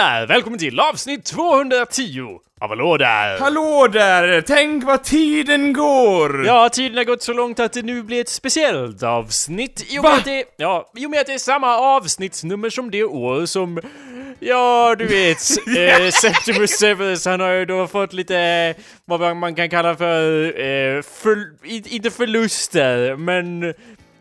där! Välkommen till avsnitt 210 av Hallå där! Hallå där! Tänk vad tiden går! Ja, tiden har gått så långt att det nu blir ett speciellt avsnitt i och med Va? att det, ja, i och med att det är samma avsnittsnummer som det år som Ja, du vet, eh, Septimus Severus, han har ju då fått lite, vad man kan kalla för, eh, för inte förluster, men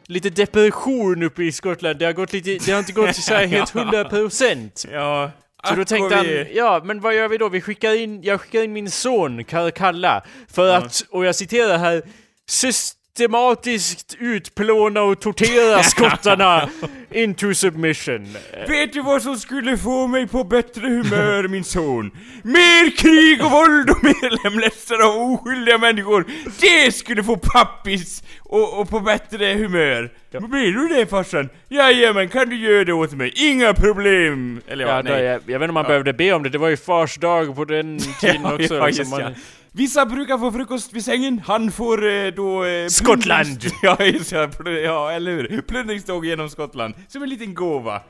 lite depression uppe i Skottland. Det har gått lite, det har inte gått så här helt hundra procent. Ja, Så då tänkte han, ja men vad gör vi då? Vi skickar in, jag skickar in min son Karkalla för att, och jag citerar här, systematiskt utplåna och tortera skottarna into submission. Vet du vad som skulle få mig på bättre humör min son? Mer krig och våld och mer lemlästare av oskyldiga människor! Det skulle få pappis och, och på bättre humör! Ja. Blir du det farsan? Jajamän, kan du göra det åt mig? Inga problem! Eller ja, Ja, då, nej. jag, jag vet inte om man behövde be om det, det var ju fars dag på den tiden Ja, också. ja, just man, ja. Vissa brukar få frukost vid sängen, han får eh, då... Eh, Skottland. Ja, just ja, ja, eller hur? Plundringståg genom Skottland. Som en liten gåva.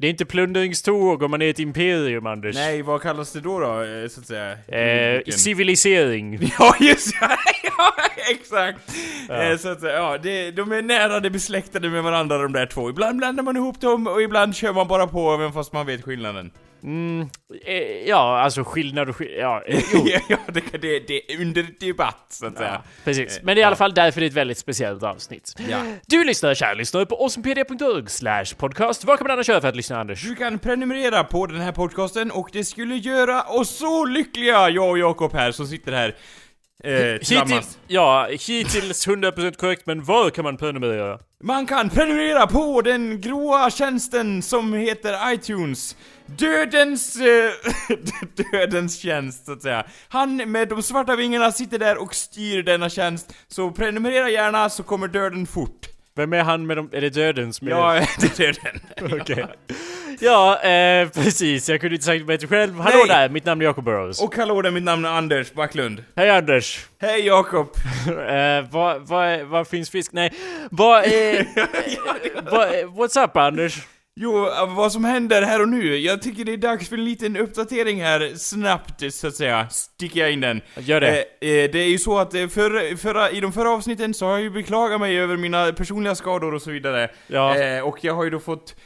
Det är inte plundringståg om man är ett imperium, Anders. Nej, vad kallas det då då, eh, så att säga? Eh, civilisering. Ja, just ja, ja exakt! Eh, så att säga, ja, det, de är nära det besläktade med varandra de där två. Ibland blandar man ihop dem och ibland kör man bara på även fast man vet skillnaden. Mm, eh, ja, alltså skillnad och skillnad, ja, eh, ja, det, det, det är under debatt, så att säga. Ja, precis. Men det är i alla fall därför det är ett väldigt speciellt avsnitt. Ja. Du lyssnar, kära lyssnare, på awesomepedia.org slash podcast. Vad kan man annars göra för att lyssna, Anders? Du kan prenumerera på den här podcasten och det skulle göra oss så lyckliga, jag och Jakob här som sitter här eh, tillsammans. Hittills, ja, hittills 100% korrekt, men var kan man prenumerera? Man kan prenumerera på den gråa tjänsten som heter iTunes. Dödens... Eh, dödens tjänst, så att säga. Han med de svarta vingarna sitter där och styr denna tjänst. Så prenumerera gärna så kommer döden fort. Vem är han med de... Är det döden som är Ja, det är döden. Okej. Ja, eh, precis. Jag kunde inte sagt det bättre själv. Hallå Nej. där, mitt namn är Jacob Burrows. Och hallå där, mitt namn är Anders Backlund. Hej Anders! Hej Jakob! eh, vad, vad, vad finns fisk? Nej, vad är... vad, what's up Anders? Jo, eh, vad som händer här och nu. Jag tycker det är dags för en liten uppdatering här, snabbt så att säga. Sticker jag in den. Gör det. Eh, eh, det är ju så att eh, förra, förra, i de förra avsnitten så har jag ju beklagat mig över mina personliga skador och så vidare. Ja. Eh, och jag har ju då fått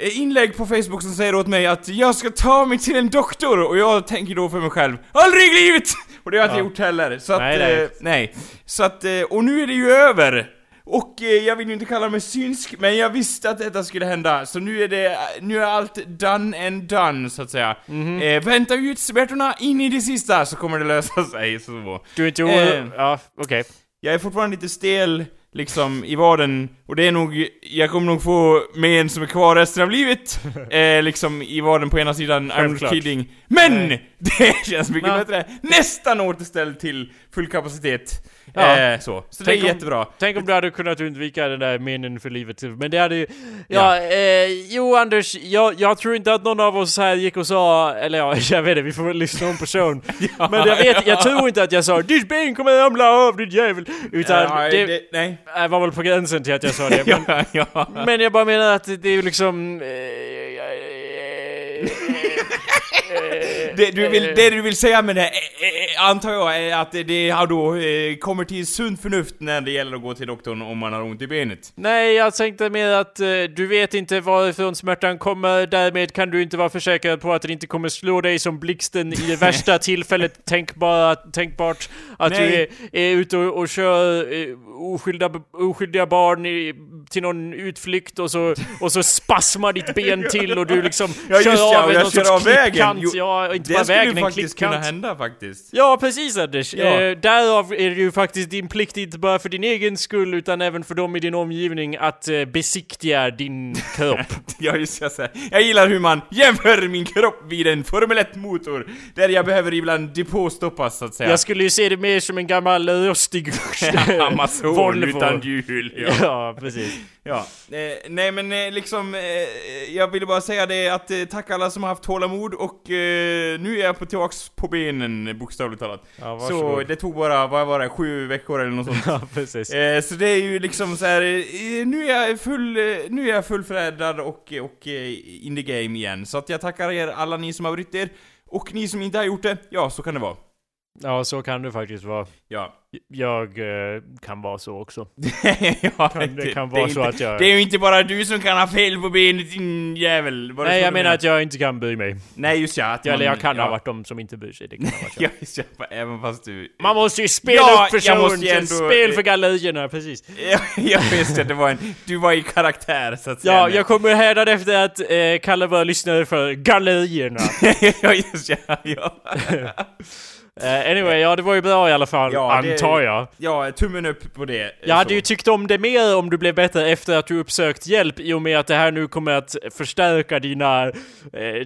inlägg på Facebook som säger åt mig att jag ska ta mig till en doktor och jag tänker då för mig själv Aldrig i livet! Och det har jag inte Ja. gjort heller. Så att, Nej, nej, nej. nej. Så att, och nu är det ju över! Och eh, jag vill ju inte kalla mig synsk, men jag visste att detta skulle hända, så nu är det, nu är allt done and done, så att säga. Mhm. Eh, vänta ut smärtorna in i det sista, så kommer det lösa sig, så. Du är inte Eh. Ja, okej. Jag är fortfarande lite stel, liksom, i vaden, och det är nog, jag kommer nog få men som är kvar resten av livet, eh, liksom, i vaden på ena sidan, I'm kidding. Men! Nej. Det känns mycket Ja. bättre. Nästan återställd till full kapacitet. Ja. Eh, så. Så det är om- jättebra. Tänk om du hade kunnat undvika den där menen för livet. Men det hade ju... Ja, eh, jo Anders, jag, jag tror inte att någon av oss här gick och sa... Eller ja, jag vet inte, vi får väl lyssna om på showen. Men jag vet, jag tror inte att jag sa 'Ditt ben kommer ramla av din jävel' Utan Ja, det, det, nej. Jag var väl på gränsen till att jag sa det. Men, ja, ja. men jag bara menar att det är ju liksom... Eh, eh, eh, Det du, vill, eh, det du vill säga med det, här, eh, eh, antar jag, är att det, har då eh, kommer till sunt förnuft när det gäller att gå till doktorn om man har ont i benet. Nej, jag tänkte mer att eh, du vet inte varifrån smärtan kommer, därmed kan du inte vara försäkrad på att den inte kommer slå dig som blixten i det värsta tillfället tänkbara, tänkbart. Att du Nej. är, är ute och, och kör eh, oskyldiga, oskyldiga barn i, till någon utflykt och så, och så spasmar ditt ben till och du liksom Ja, kör av jag någon sorts av vägen. Jo, Ja, inte Det bara skulle vägen, ju en faktiskt kunna hända faktiskt. Ja, precis Anders. Ja. Eh, därav är det ju faktiskt din plikt inte bara för din egen skull utan även för dem i din omgivning att eh, besiktiga din kropp. Ja, just jag säger. Jag gillar hur man jämför min kropp vid en Formel 1-motor, där jag behöver ibland depåstoppas så att säga. Jag skulle ju se det mer som en gammal rostig Amazon Volvo. utan hjul. Ja. Ja, precis. Ja, eh, nej men eh, liksom, eh, jag ville bara säga det att eh, tack alla som har haft tålamod och eh, nu är jag på tillbaks på benen bokstavligt talat. Ja, så det tog bara, vad var det, sju veckor eller något sånt. Ja, precis. Eh, så det är ju liksom så här, eh, nu är jag full, nu är jag fullfjädrad och, och in the game igen. Så att jag tackar er alla ni som har brytt er. Och ni som inte har gjort det, ja så kan det vara. Ja, så kan det faktiskt vara. Ja. Jag eh, kan vara så också. ja Kan- det kan är vara så inte, att jag- Det är ju inte bara du som kan ha fel på benet din jävel. Var det Nej, så jag menar att jag inte kan bry mig. Nej just ja, att Eller man- jag kan ja. ha varit de som inte bryr sig. Det kan ha varit jag. Ja just ja, även fast du... Man måste ju spela Ja, upp jag måste ju ändå- spel för gallerierna, precis. Ja, jag visste att det var en... Du var i karaktär så att säga. Ja, jag kommer hädan efter att eh, kalla våra lyssnare för gallerierna. ja, just ja, ja. Eh, anyway, ja det var ju bra i alla fall, Ja, det- antar jag. Ja, tummen upp på det. Jag hade så. ju tyckt om det mer om du blev bättre efter att du uppsökt hjälp i och med att det här nu kommer att förstärka dina eh,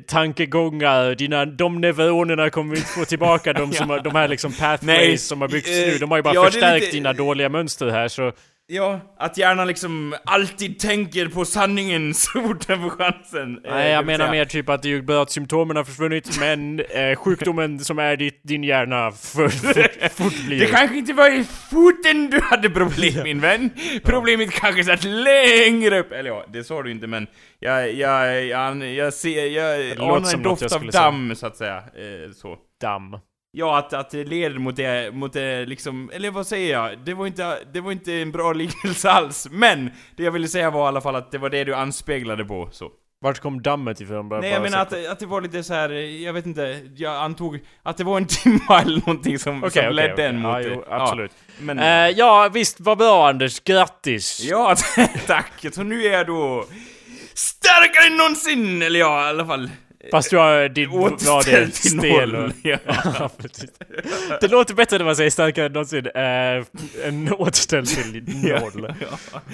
tankegångar, dina, de neuronerna kommer inte få tillbaka, de, som, har- de här liksom pathways Nej, som har byggts eh, nu. De har ju bara ja, det är förstärkt lite- dina dåliga mönster här så... Ja, att hjärnan liksom alltid tänker på sanningen så fort den får chansen. eh, Nej, jag menar mer typ att det är bra att symptomen har försvunnit, men eh, sjukdomen som är ditt, din hjärna för, fort, fortblir. Det kanske inte var i foten du hade problem min vän. Problemet kanske satt längre upp. Eller ja, det sa du inte men jag, jag, jag, jag ser, jag anar en doft av damm så att säga. Eh, så. Damm. Ja, att, att det leder mot det, mot det liksom, eller vad säger jag? Det var inte, det var inte en bra liknelse alls. Men, det jag ville säga var i alla fall att det var det du anspeglade på, så. Vart kom dammet ifrån? Bara- Nej jag menar att, att det var lite så här, jag vet inte, jag antog att det var en timma eller någonting som, Okej, som okej, ledde okej. en mot Ja, det. jo, absolut. Ja, men, Eh, ja, visst, vad bra Anders. Grattis! ja, tack! Så nu är jag då starkare än någonsin! Eller ja, i alla fall. Fast du har din... Ja, det stel. Ja. Det låter bättre när man säger starkare än någonsin. En återställd till noll.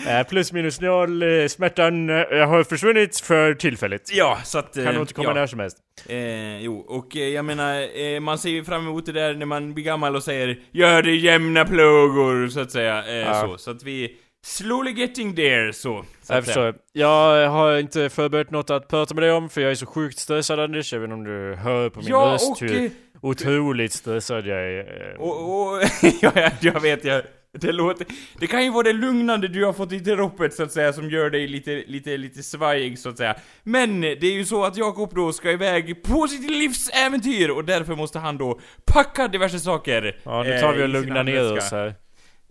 Eh, plus minus noll, eh, smärtan har försvunnit för tillfället. Ja, så att... Kan återkomma ja. när som helst. Eh, jo, och eh, jag menar, eh, man ser ju fram emot det där när man blir gammal och säger Gör det jämna plågor, så att säga. Eh, Ja. så, så att vi slowly getting there, så. så Jag förstår. Jag har inte förberett något att prata med dig om för jag är så sjukt stressad Anders. Jag vet inte om du hör på min Ja, röst och... hur eh, otroligt stressad jag är. eh. Och, och ja, jag, vet, jag, det låter... Det kan ju vara det lugnande du har fått i droppet så att säga som gör dig lite, lite, lite svajig så att säga. Men det är ju så att Jakob då ska iväg på sitt livsäventyr och därför måste han då packa diverse saker. Ja, nu tar vi eh, och sin lugnar ner oss här.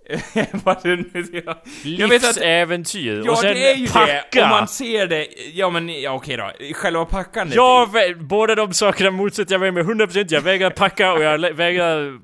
Vad det nu- ja. Jag vet att- Livsäventyr! Ja, och sen det är ju packa! det. Om man ser det. Ja, men ja, okej då. Själva packandet. Jag, vä- båda de sakerna motsätter jag mig med 100% Jag vägrar packa och jag vägrar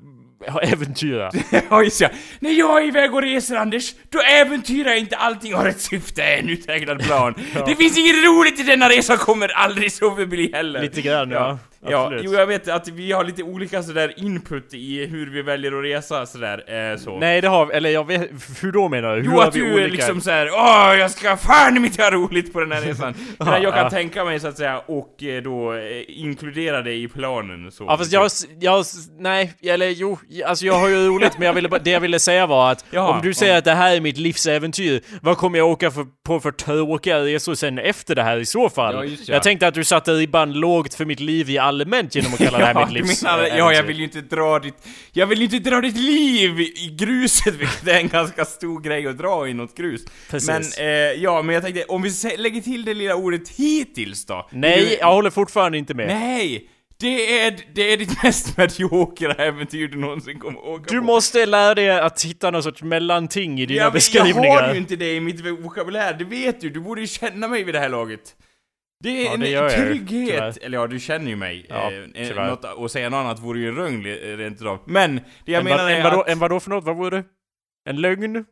ha- äventyra. Ja, just ja. När jag är iväg och reser, Anders, då äventyrar jag inte allting har ett syfte, en uträknad plan. Det finns inget roligt i denna resa, kommer aldrig så förbli heller. Lite grann, ja. Ja, Absolut. jo jag vet att vi har lite olika sådär input i hur vi väljer att resa sådär, eh, så. Nej det har vi, eller jag vet, hur då menar du? Hur Jo att du olika? liksom såhär Åh, jag ska fan mitt ha roligt på den här resan. Men jag kan ja. tänka mig så att säga, och eh, då eh, inkludera det i planen så. Ja fast jag, jag, nej, eller jo, alltså jag har ju roligt men jag ville, det jag ville säga var att Jaha, om du säger ja. att det här är mitt livsäventyr, vad kommer jag åka för, på för tråkiga resor sen efter det här i så fall? Ja, just ja. Jag tänkte att du satte ribban lågt för mitt liv i allmänt genom att kalla det här Ja, mitt du livs menar, äh, ja, jag vill ju inte dra ditt... Jag vill ju inte dra ditt liv i gruset, vilket är en ganska stor grej att dra i något grus. Precis. Men, eh, ja, men jag tänkte, om vi lägger till det lilla ordet hittills då? Nej, Det- jag håller fortfarande inte med. Nej! Det är, det är ditt mest mediokra äventyr du någonsin kommer åka Du på. måste lära dig att hitta någon sorts mellanting i dina jag, beskrivningar. Jag har ju inte det i mitt vokabulär, det vet du. Du borde ju känna mig vid det här laget. Det är Ja, en det jag trygghet. tyvärr. Eller ja, du känner ju mig. Ja, eh, tyvärr. något, och säga något annat vore ju en lögn eh, rent utav. Men, det jag en, menar vad, är en, vadå, att... en vadå för något? Vad vore det? En lögn?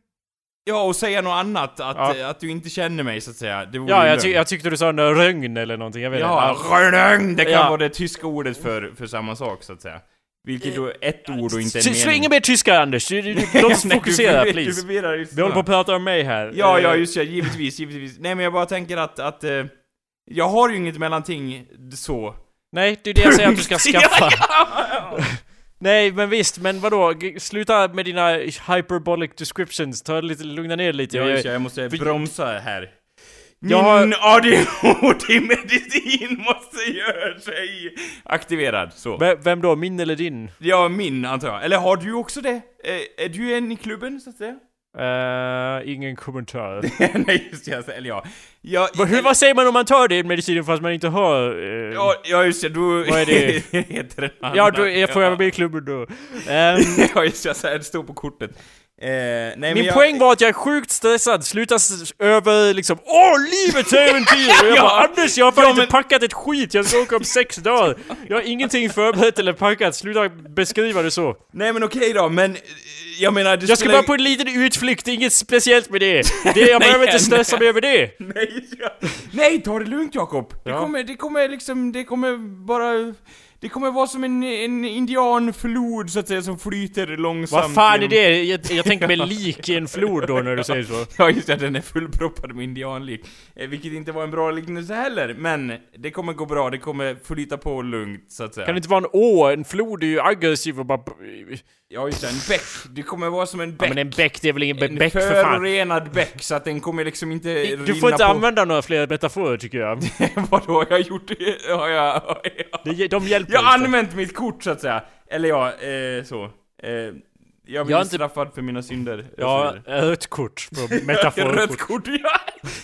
Ja, och säga något annat. Att, Ja. eh, att du inte känner mig så att säga. Det vore Ja, jag, ty jag tyckte du sa en rögn eller någonting, jag vet Ja, rödögn! Det kan Ja. vara det tyska ordet för, för samma sak så att säga. Vilket då är ett ord och inte en mening. inget mer tyska Anders! Du- Låt oss fokusera, please. Du förvirrar Vi håller på att prata om mig här. Ja, Eh, ja, just ja, givetvis, givetvis. Nej men jag bara tänker att, att eh, jag har ju inget mellanting så. Nej, det är det jag säger att du ska skaffa. ja, ja, ja. Nej, men visst, men vadå? G- Sluta med dina hyperbolic descriptions, ta det lite, lugna ner lite. Jag, Jag- jag måste för- bromsa här. Jag har- Min ADHD-medicin måste göra sig aktiverad. Så. V- Vem då? Min eller din? Ja, min antar jag. Eller har du också det? Är, är du en i klubben, så att säga? Uh, ingen kommentar. Nej, just det. alltså, Eller ja. ja Va, hur, vad säger man om man tar det medicinen fast man inte har... eh, Ja, ja, just det. Du... Vad är det? heter den ja, då jag får jag med i klubben då. Ehm, ja, just det. Det står på kortet. Eh, nej, min jag, poäng var att jag är sjukt stressad, sluta över liksom Åh, livets äventyr! Och jag Ja. bara Anders, jag har fan Ja, inte men- packat ett skit, jag ska åka om sex dagar! Jag har ingenting förberett eller packat, sluta beskriva det så. Nej men okej då, men... Jag menar, Jag ska spelar- bara på en liten utflykt, inget speciellt med det. det jag Nej, behöver inte stressa mig över det. Nej, ja. Nej, ta det lugnt Jakob! Det Ja. kommer, det kommer liksom, det kommer bara... Det kommer vara som en, en indianflod så att säga, som flyter långsamt Vad fan är det? Jag, jag tänker mig lik i en flod då när du säger så. Ja just det, den är fullproppad med indianlik. Eh, vilket inte var en bra liknelse heller, men det kommer gå bra, det kommer flyta på lugnt så att säga. Kan det inte vara en å? En flod är ju aggressiv och bara... Ja just det, en bäck. Det kommer vara som en Ja bäck. men en bäck, det är väl ingen en bäck för fan? förorenad bäck, så att den kommer liksom inte Du får inte på... använda några fler metaforer tycker jag. Vadå, har jag gjort det? Har jag... Har jag... De hjälper Jag har använt mitt kort så att säga. Eller ja, eh, så. Eh, jag Jag blir har inte- straffad för mina synder. Ja, rött kort på Rött metaforkort. kort, ja!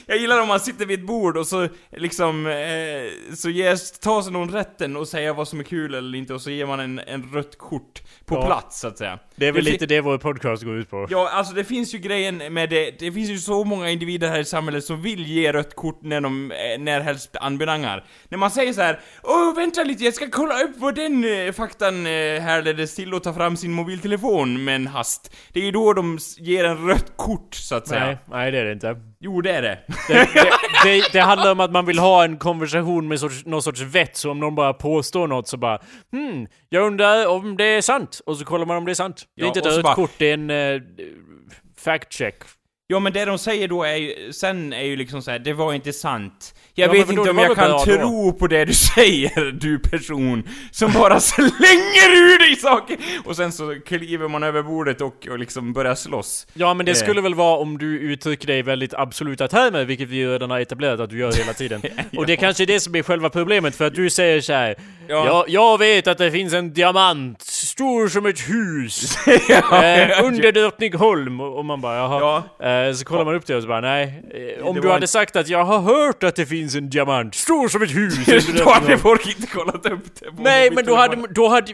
Jag gillar om man sitter vid ett bord och så liksom, eh, så ges, tar sig någon rätten och säger vad som är kul eller inte och så ger man en, en rött kort på Ja. plats så att säga. Det är väl Det lite det vår podcast går ut på. Ja, alltså det finns ju grejen med det, det finns ju så många individer här i samhället som vill ge rött kort när de, eh, när helst anbelangar. När man säger så här: Åh, vänta lite, jag ska kolla upp vad den eh, faktan eh, härleddes till och ta fram sin mobiltelefon med en hast. Det är ju då de ger en rött kort, så att säga. Nej, nej det är det inte. Jo, det är det. Det, det, det, det handlar om att man vill ha en konversation med sorts, någon sorts vett, så om någon bara påstår något så bara Hmm, jag undrar om det är sant. Och så kollar man om det är sant. Det är Ja, inte ett rött bara- kort, det är en uh, fact check. Ja men det de säger då är ju, sen är ju liksom så här, det var inte sant. Jag Ja, vet inte om jag kan tro på det du säger, du person, som bara slänger ur dig saker! Och sen så kliver man över bordet och, och liksom börjar slåss. Ja men det Eh. skulle väl vara om du uttrycker dig väldigt absoluta termer, vilket vi redan har etablerat att du gör hela tiden. Och det kanske är det som är själva problemet, för att du säger så här. Ja. Ja. Jag, vet att det finns en diamant, stor som ett hus, ja, eh, under Drottningholm. Och man bara jaha. Ja. Eh, så kollar man upp det och så bara nej. Eh, om du hade sagt att jag har hört att det finns en diamant, stor som ett hus då hade folk inte kollat upp det Nej men då hade, då hade...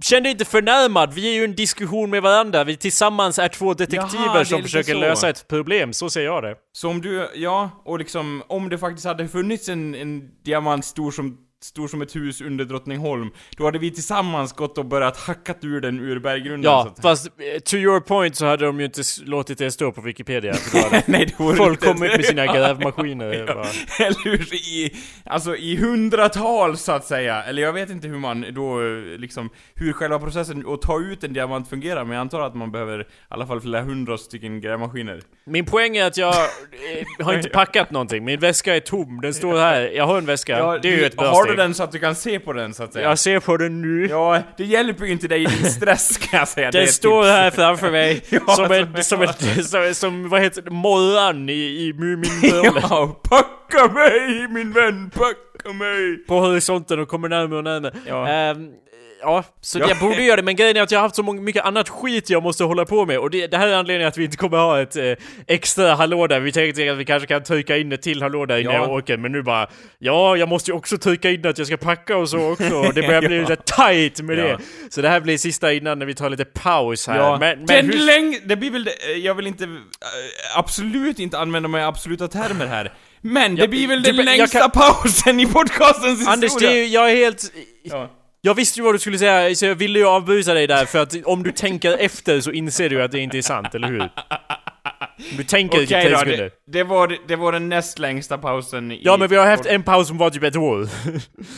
Känn dig inte förnärmad, vi är ju en diskussion med varandra, vi tillsammans är två detektiver Jaha, som försöker så. lösa ett problem, så ser jag det. Så om du, ja, och liksom, om det faktiskt hade funnits en, en diamant stor som, stor som ett hus under Drottningholm, då hade vi tillsammans gått och börjat hackat ur den ur berggrunden så Ja, att- fast eh, to your point så hade de ju inte låtit det stå på Wikipedia. för Nej, det Folk inte- kommer med sina grävmaskiner. Ja, bara. Eller hur? I, alltså i hundratals så att säga. Eller jag vet inte hur man då eh, liksom, hur själva processen att ta ut en diamant fungerar, men jag antar att man behöver i alla fall flera hundra stycken grävmaskiner. Min poäng är att jag eh, har inte packat någonting, min väska är tom, den står här. Jag har en väska, det är ju ett bra Har du den så att du kan se på den så att säga? Jag ser på den nu. Ja, det hjälper ju inte dig i din stress kan jag säga. Den ett står här framför mig, Ja, som, en, som- som, en, som, som, vad heter det, morran i, i Mumintrollen. Ja, packa mig min vän, packa mig! På horisonten och kommer närmare och närmare. Ja. Ehm, ja, så Ja. jag borde göra det, men grejen är att jag har haft så mycket annat skit jag måste hålla på med. Och det, det här är anledningen att vi inte kommer ha ett eh, extra hallå där. Vi tänkte att vi kanske kan trycka in ett till hallå där innan Ja. jag åker, men nu bara Ja, jag måste ju också trycka in att jag ska packa och så också. Och det börjar bli lite tight med Ja. det. Så det här blir sista innan när vi tar lite paus här. Ja, Men, men den hur- läng- det blir väl, det- jag vill inte, äh, absolut inte använda mig i absoluta termer här. Men det Jag- blir väl den längsta kan- pausen i podcastens historia. Anders, det är, ju- jag är helt... Ja. Jag visste ju vad du skulle säga, så jag ville ju avbryta dig där för att om du tänker efter så inser du att det inte är sant, eller hur? Du tänker tre då, sekunder. det, det, var, det var den näst längsta pausen i... Ja men vi har haft en paus som var typ ett år.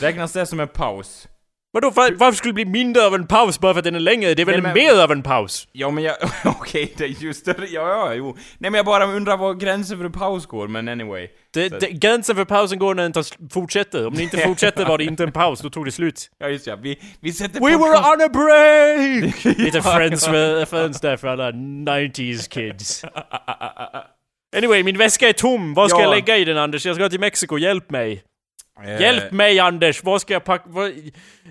Räknas det som en paus? Vadå, var, varför skulle det bli mindre av en paus bara för att den är längre? Det är väl Nej, men- mer av en paus? Ja men jag, okej, det är ju större, ja ja, jo. Nej men jag bara undrar var gränsen för en paus går, men anyway. Det, det, gränsen för pausen går när den tar, fortsätter. Om den inte fortsätter var det inte en paus, då tog det slut. Ja just ja, vi, vi sätter We were on a break! Lite Friends-referens där för alla 90s kids. Anyway, min väska är tom. Vad ska Ja. jag lägga i den Anders? Jag ska till Mexiko, hjälp mig. Eh, Hjälp mig Anders! Vad ska jag packa? Vad...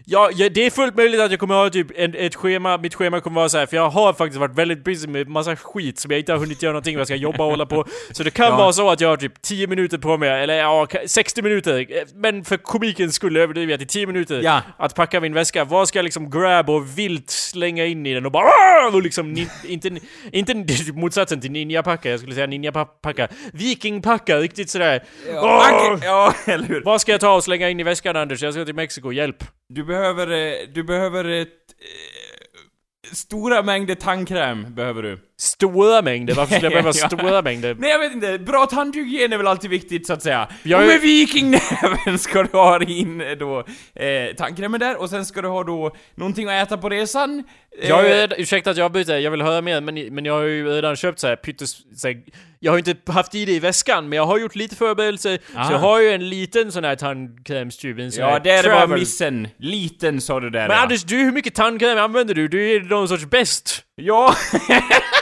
Ja, ja, det är fullt möjligt att jag kommer ha typ en, ett schema, mitt schema kommer vara så här, för jag har faktiskt varit väldigt busy med massa skit som jag inte har hunnit göra någonting med, jag ska jobba och hålla på. Så det kan Ja. vara så att jag har typ 10 minuter på mig, eller ja, ka- 60 minuter. Eh, Men för komikens skull överdriver jag till 10 minuter. Ja. Att packa min väska. Vad ska jag liksom grab och vilt slänga in i den och bara och liksom inte, inte typ motsatsen till ninjapacka, jag skulle säga ninjapacka. Vikingpacka, riktigt sådär. Ja, ja, eller hur? Vad ska jag ta och slänga in i väskan Anders? Jag ska till Mexiko, hjälp. Du behöver, eh, du behöver ett... Eh, stora mängder tandkräm behöver du. Stora mängder? Varför skulle jag behöva stora mängder? Nej jag vet inte, bra tandhygien är väl alltid viktigt så att säga. Jag och är- med vikingnäven ska du ha in eh, då eh, tandkrämen där, och sen ska du ha då någonting att äta på resan. Eh, Jag har ju redan, ursäkta att jag byter, jag vill höra mer, men, men jag har ju redan köpt så här pyttes... Så här, jag har ju inte haft i det i väskan, men jag har gjort lite förberedelser. Så jag har ju en liten sån här tandkrämstub, en sån Ja, det är bara missen. Liten sa du där Men ja. Anders, du, hur mycket tandkräm använder du? Du är någon sorts bäst. Ja,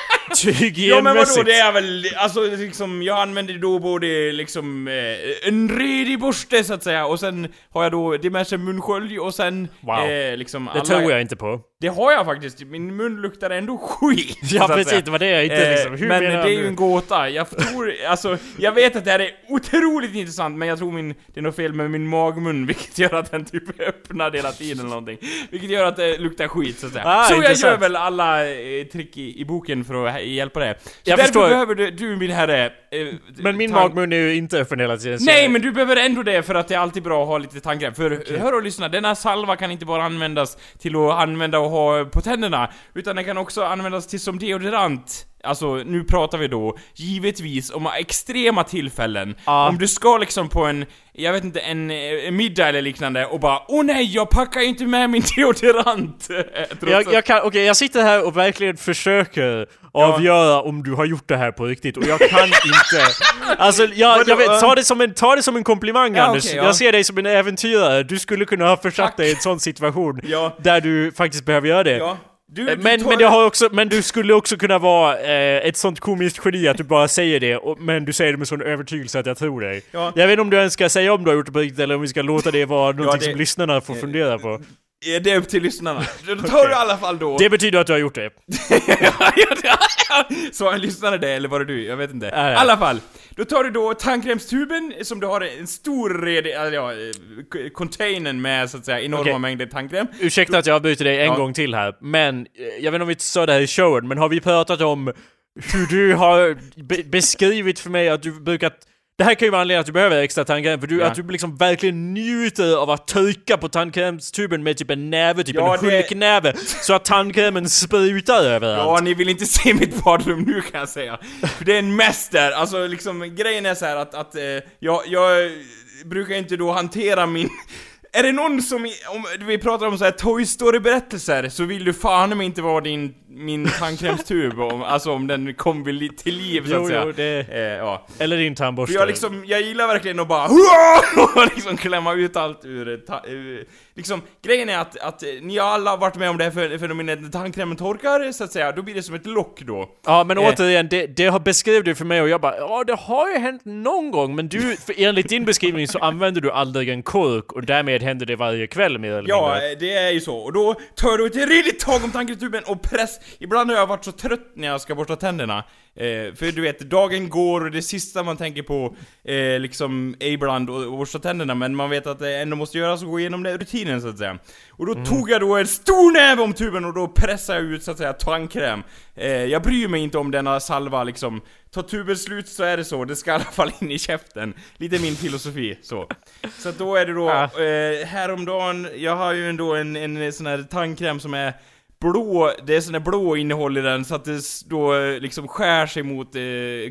ja men vadå, det är väl, alltså liksom, jag använder då både liksom eh, en redig borste så att säga, och sen har jag då diverse munskölj och sen Wow. eh, liksom Det tror jag inte på. Det har jag faktiskt, min mun luktar ändå skit. Ja precis, säga. det var det jag inte Eh, liksom... Hur men det är ju en gåta. Jag tror, alltså, jag vet att det här är otroligt intressant, men jag tror min, det är något fel med min magmun, vilket gör att den typ öppnar hela tiden eller någonting. Vilket gör att det luktar skit, så att säga. Ah, så jag intressant. gör väl alla eh, trick i, i boken för att hjälpa. Så Jag därför förstår. behöver du, du min herre... Eh, Men min magmun är ju inte öppen hela tiden. Nej, jag- men du behöver ändå det för att det är alltid bra att ha lite tandkräm. För hör och lyssna, denna salva kan inte bara användas till att använda och ha på tänderna, utan den kan också användas till som deodorant. Alltså, nu pratar vi då givetvis om extrema tillfällen. Ja. Om du ska liksom på en, jag vet inte, en, en middag eller liknande och bara Åh nej, jag packar inte med min deodorant! Jag, jag, kan, okej, jag sitter här och verkligen försöker avgöra om du har gjort det här på riktigt och jag kan inte. Alltså, jag, jag vet, ta, det som en, ta det som en komplimang Ja, Anders. okej, ja. Jag ser dig som en äventyrare. Du skulle kunna ha försatt dig i en sån situation Ja. där du faktiskt behöver göra det. Ja. Du, Eh, du Men, men, det har också, men du skulle också kunna vara eh, ett sånt komiskt geni att du bara säger det, och, men du säger det med sån övertygelse att jag tror dig. Ja. Jag vet inte om du ens ska säga om du har gjort det på riktigt eller om vi ska låta det vara någonting det- som lyssnarna får fundera på. Ja, Det är upp till lyssnarna. Då tar du i alla fall då... Det betyder att du har gjort det. Så lyssnade det, eller var det du? Jag vet inte. I ja. alla fall. Då tar du då tandkrämstuben, som du har en stor red, ja, containern med så att säga enorma Okej. mängder tandkräm. Ursäkta att jag avbryter dig en Ja. gång till här, men eh, jag vet inte om vi sa det här i showen, men har vi pratat om hur du har be- beskrivit för mig att du brukar... Det här kan ju vara anledningen att du behöver extra tandkräm, för du, Ja. att du liksom verkligen njuter av att trycka på tandkrämstuben med typ en näve, typ Ja, en det- hulknäve, så att tandkrämen sprutar överallt. Ja, ni vill inte se mitt badrum nu kan jag säga. För det är en där. Alltså liksom, grejen är så här att, att eh, jag, jag brukar inte då hantera min... Är det någon som, om vi pratar om så här Toy Story-berättelser, så vill du fan mig inte vara din, min tandkrämstub om, alltså om den kom vid li- till liv så Jo, att säga. jo, det- Eh, ja. Eller din tandborste. För jag liksom, jag gillar verkligen att bara och liksom klämma ut allt ur, ta, ur Liksom, grejen är att, att ni har alla varit med om det här för- fenomenet när tandkrämen torkar, så att säga, då blir det som ett lock då. Ja men Eh. återigen, det, det har beskrivit du för mig och jag bara ja det har ju hänt någon gång men du, för enligt din beskrivning så använder du aldrig en kork och därmed händer det varje kväll mer eller Ja, mindre. eh, det är ju så. Och då tar du ett riktigt tag om tandkrämstuben och press... Ibland har jag varit så trött när jag ska borsta tänderna. Eh, för du vet, dagen går och det sista man tänker på eh, liksom är ibland att borsta tänderna, men man vet att det ändå måste göras och gå igenom den rutinen så att säga. Och då tog jag då en stor näve om tuben och då pressade jag ut så att säga tandkräm. Eh, jag bryr mig inte om denna salva liksom. Tar tuben slut så är det så, det ska i alla fall in i käften. Lite min filosofi, så. Så att då är det då, eh, häromdagen, jag har ju ändå en, en sån här tandkräm som är blå, det är sån här blå innehåll i den så att det då eh, liksom skär sig mot eh,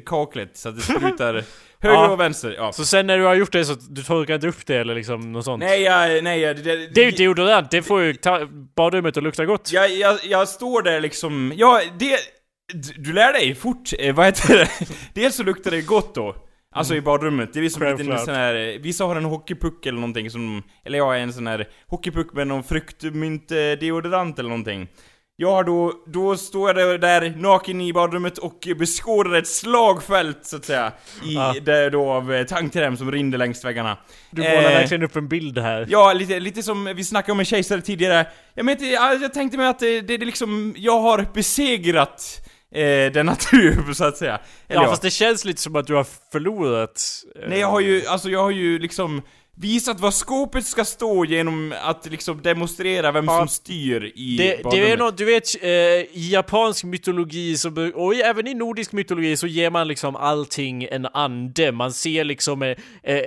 kaklet så att det sprutar Höger Ja. och vänster, ja. Så sen när du har gjort det så du torkar inte upp det eller liksom något sånt? Nej, jag, nej, jag, det, Det är ju deodorant, det får ju ta badrummet att lukta gott. jag, jag, jag står där liksom, ja, det... Du lär dig fort, eh, vad heter det? Dels så luktar det gott då. Alltså i badrummet, det är som en liten sån här, eh, vissa har en hockeypuck eller någonting som, eller jag är en sån här hockeypuck med någon fruktmynt eh, eller någonting. Jag har då, då står jag där naken i badrummet och beskådar ett slagfält så att säga. I, Ja. där då av eh, tandkräm som rinner längs väggarna. Du målar Eh, verkligen upp en bild här. Ja, lite, lite som vi snackade om en kejsare tidigare. Jag, men, inte- jag, jag tänkte mig att det, det är liksom, jag har besegrat eh, den natur, så att säga. Eller Ja, ja, fast det känns lite som att du har förlorat. eh, Nej, jag har ju, alltså jag har ju liksom visat var skåpet ska stå genom att liksom demonstrera vem Ja. som styr i Det, det är något, du vet, eh, i japansk mytologi så, och även i nordisk mytologi så ger man liksom allting en ande. Man ser liksom eh, eh,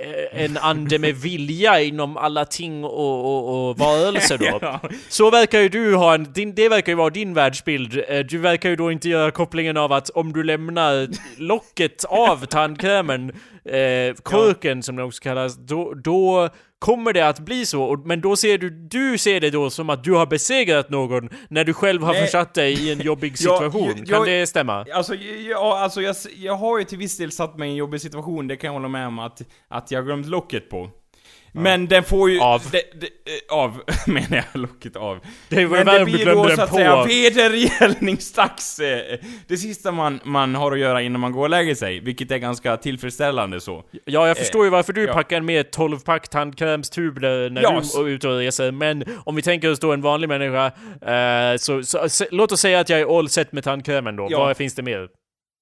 en ande med vilja inom alla ting och, och, och varelser då. Ja. Så verkar ju du ha en, din, det verkar ju vara din världsbild. Eh, Du verkar ju då inte göra kopplingen av att om du lämnar locket av tandkrämen, eh, korken som det också kallas, då, då kommer det att bli så. Men då ser du, du ser det då som att du har besegrat någon när du själv har Nej. försatt dig i en jobbig Ja, situation. jag- kan jag- det stämma? Alltså, ja, alltså jag, jag har ju till viss del satt mig i en jobbig situation, det kan jag hålla med om att, att jag har glömt locket på. Men den får ju... Av. Det, det, eh, av, menar jag, locket av. Det var Men det blir då så att på. säga vedergällningsdags. eh, Det sista man, man har att göra innan man går och lägger sig, vilket är ganska tillfredsställande så. Ja, jag förstår ju varför du ja. packar med 12-pack tandkrämstub när Ja, du är ute och reser, men om vi tänker oss då en vanlig människa, eh, så, så se, låt oss säga att jag är all set med tandkrämen då. Ja. Vad finns det mer?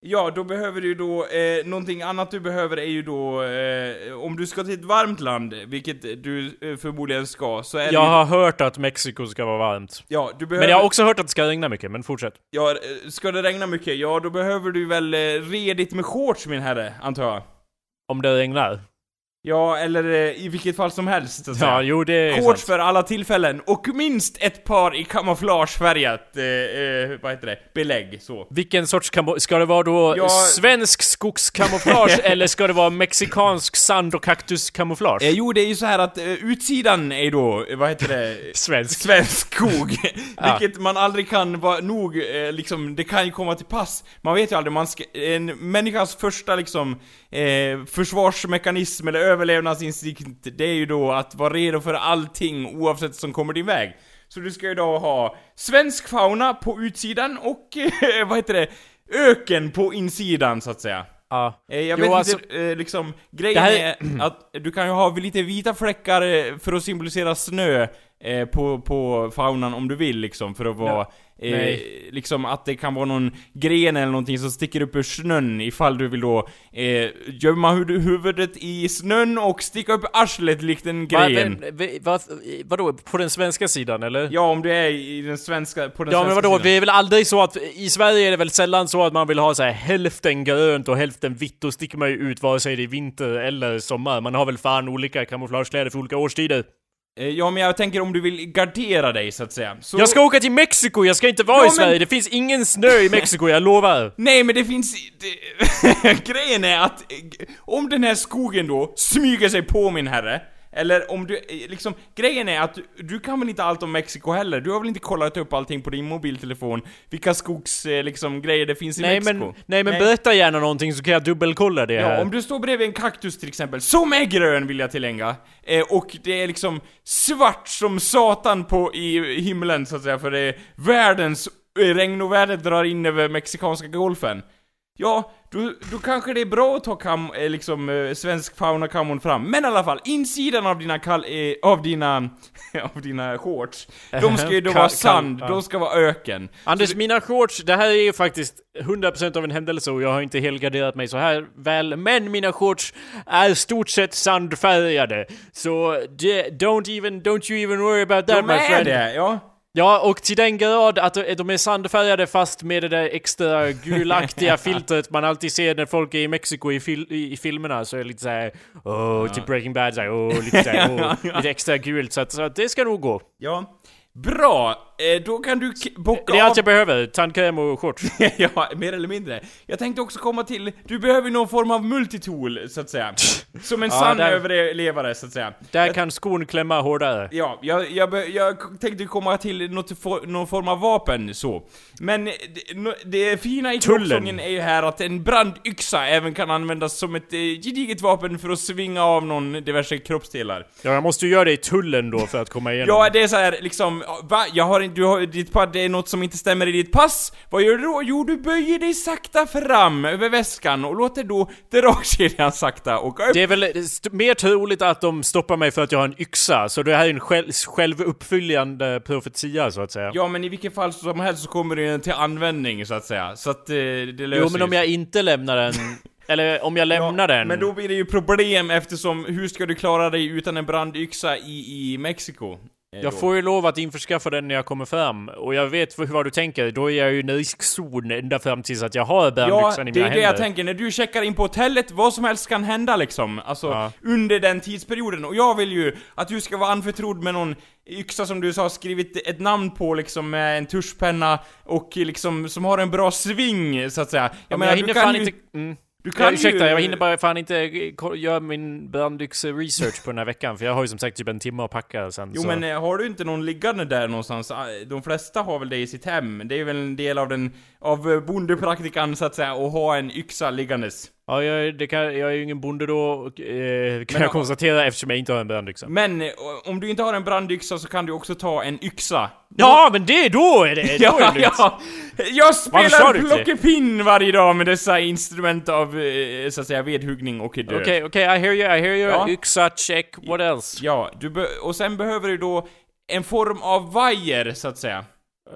Ja, då behöver du då, eh, någonting annat du behöver är ju då, eh, om du ska till ett varmt land, vilket du eh, förmodligen ska, så är det Jag ju, har hört att Mexiko ska vara varmt. Ja, du behöver... Men jag har också hört att det ska regna mycket, men fortsätt. Ja, eh, ska det regna mycket, ja då behöver du väl eh, redigt med shorts min herre, antar jag? Om det regnar. Ja, eller eh, i vilket fall som helst, så att Ja, säga. jo det är Shorts sant. för alla tillfällen, och minst ett par i kamouflagefärgat, eh, eh, vad heter det, belägg, så. Vilken sorts kamo- Ska det vara då Ja. svensk skogskamouflage eller ska det vara mexikansk sand och kaktuskamouflage? Eh, jo, det är ju så här att eh, utsidan är då, eh, vad heter det? Svensk. Svensk skog. Vilket man aldrig kan vara nog, eh, liksom, det kan ju komma till pass. Man vet ju aldrig, man ska, en människas första liksom, eh, försvarsmekanism eller överlevnadsinstinkt, det är ju då att vara redo för allting oavsett som kommer din väg. Så du ska ju då ha svensk fauna på utsidan och, eh, vad heter det, öken på insidan så att säga. Ja. Eh, Jag Jo, vet alltså- inte, eh, liksom, grejen här- är att du kan ju ha lite vita fläckar eh, för att symbolisera snö på, på faunan om du vill liksom, för att vara... Eh, liksom att det kan vara någon gren eller någonting som sticker upp ur snön ifall du vill då eh, gömma hu- huvudet i snön och sticka upp arslet likt en Va, gren. men, v- vad, vadå, på den svenska sidan eller? Ja, om du är i den svenska, på den Ja men svenska vadå, sidan. det är väl aldrig så att, i Sverige är det väl sällan så att man vill ha så här hälften grönt och hälften vitt, då sticker man ju ut vare sig det är vinter eller sommar. Man har väl fan olika kamouflagekläder för olika årstider. Eh, Ja, men jag tänker om du vill gardera dig så att säga. Så... Jag ska åka till Mexiko, jag ska inte vara Ja, i men- Sverige, det finns ingen snö i Mexiko, jag lovar! Nej men det finns... Grejen är att eh, om den här skogen då smyger sig på min herre, eller om du, liksom, grejen är att du, du kan väl inte allt om Mexiko heller? Du har väl inte kollat upp allting på din mobiltelefon? Vilka skogs, eh, liksom, grejer det finns i Nej Mexiko? men, nej men berätta gärna någonting så kan jag dubbelkolla det här. Ja, om du står bredvid en kaktus till exempel, som är grön vill jag tillägga, eh, och det är liksom svart som satan på i himlen så att säga, för det är världens eh, regnoväder drar in över mexikanska golfen. Ja, då, då kanske det är bra att ta kam, eh, liksom, eh, svensk fauna kamon fram. Men i alla fall, insidan av dina kall, eh, av dina, av dina shorts, de ska ju då vara sand, ja. de ska vara öken. Anders, mina shorts, det här är ju faktiskt 100% av en händelse och jag har inte helgarderat mig så här väl, men mina shorts är stort sett sandfärgade. Så det, don't even, don't you even worry about that De my är friend. det, ja. Ja, och till den grad att de är sandfärgade fast med det där extra gulaktiga filtret man alltid ser när folk är i Mexiko i, fil i, filmerna så är det lite såhär, åh, typ Breaking Bad såhär, åh, lite såhär, åh, lite extra gult så att, så att det ska nog gå. Ja. Bra! Eh, då kan du bocka Det är allt jag behöver, tandkräm och shorts. ja, mer eller mindre. Jag tänkte också komma till, du behöver någon form av multitool, så att säga. Som en Ja, sann där- överlevare, så att säga. Där kan skon klämma hårdare. Ja, jag, jag, jag tänkte komma till något, for, någon form av vapen, så. Men det, no- det fina i klocksången är ju här att en brandyxa även kan användas som ett eh, gediget vapen för att svinga av någon diverse kroppsdelar. Ja, jag måste ju göra det i tullen då för att komma igenom. Ja, det är så här liksom, va? Jag har du har, ditt det är något som inte stämmer i ditt pass. Vad gör du då? Jo, du böjer dig sakta fram över väskan och låter då dragkedjan sakta åka upp. Det är väl st- mer troligt att de stoppar mig för att jag har en yxa, så det här är en själv, självuppfyllande profetia så att säga. Ja, men i vilket fall som helst så kommer ju till användning, så att säga. Så att eh, det löser jo, men om jag inte lämnar den, eller om jag lämnar den. Men då blir det ju problem eftersom, hur ska du klara dig utan en brandyxa i, i Mexiko? Jag får ju lov att införskaffa den när jag kommer fram, och jag vet vad du tänker, då är jag ju i en riskzon ända fram tills att jag har Ja, bärnyxan i det mina är det händer. jag tänker. När du checkar in på hotellet, vad som helst kan hända liksom. Alltså, Ja. under den tidsperioden. Och jag vill ju att du ska vara anförtrodd med någon yxa som du sa, skrivit ett namn på liksom med en tuschpenna och liksom, som har en bra sving, så att säga. Jag Ja, men menar, jag du kan ju... inte... Mm. Du Ja, kan ursäkta, ju... jag hinner bara fan inte eh, göra min brandbyxe-research på den här veckan, för jag har ju som sagt typ en timme att packa sen. Jo så. men eh, har du inte någon liggande där någonstans? Ah, De flesta har väl det i sitt hem? Det är väl en del av den, av eh, bondepraktikan så att säga, att ha en yxa liggandes. Ja, jag, kan, jag är ju ingen bonde då, och, eh, kan Men- jag konstatera eftersom jag inte har en brandbyxa. Men eh, om du inte har en brandyxa så kan du också ta en yxa. Ja, men det, då är det, då är Ja, det ja. Jag spelar plockepinn varje dag med dessa instrument av, eh, så att säga, vedhuggning och död. Okej, okej, I hear you, I hear you. Ja. Yxa, check, what else? Ja, du och sen behöver du då en form av vajer, så att säga.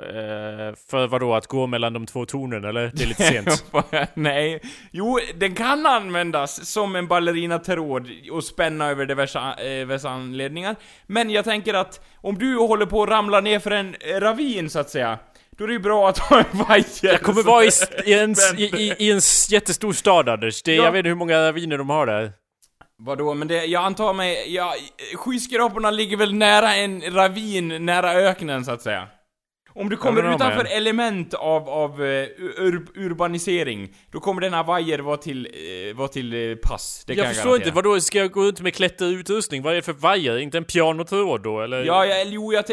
Eh, för vad då att gå mellan de två tornen, eller? Det är lite sent. Nej. Jo, den kan användas som en ballerinatråd och spänna över diverse, eh, diverse anledningar. Men jag tänker att om du håller på att ramla ner för en eh, ravin, så att säga, då är det ju bra att ha en vajer. Jag kommer vara i, i, en, i, i en jättestor stad Anders. Det, Ja. Jag vet inte hur många raviner de har där. Vadå, men det, jag antar mig, ja, skyskraporna ligger väl nära en ravin, nära öknen så att säga. Om du kommer utanför jag- element av, av eh, ur, urbanisering, då kommer denna vajer vara till, eh, vara till eh, pass. Det kan jag jag förstår garantera. inte, vadå ska jag gå runt med klätterutrustning? Vad är det för vajer? Inte en pianotråd då eller? Ja, jag, jo, jag,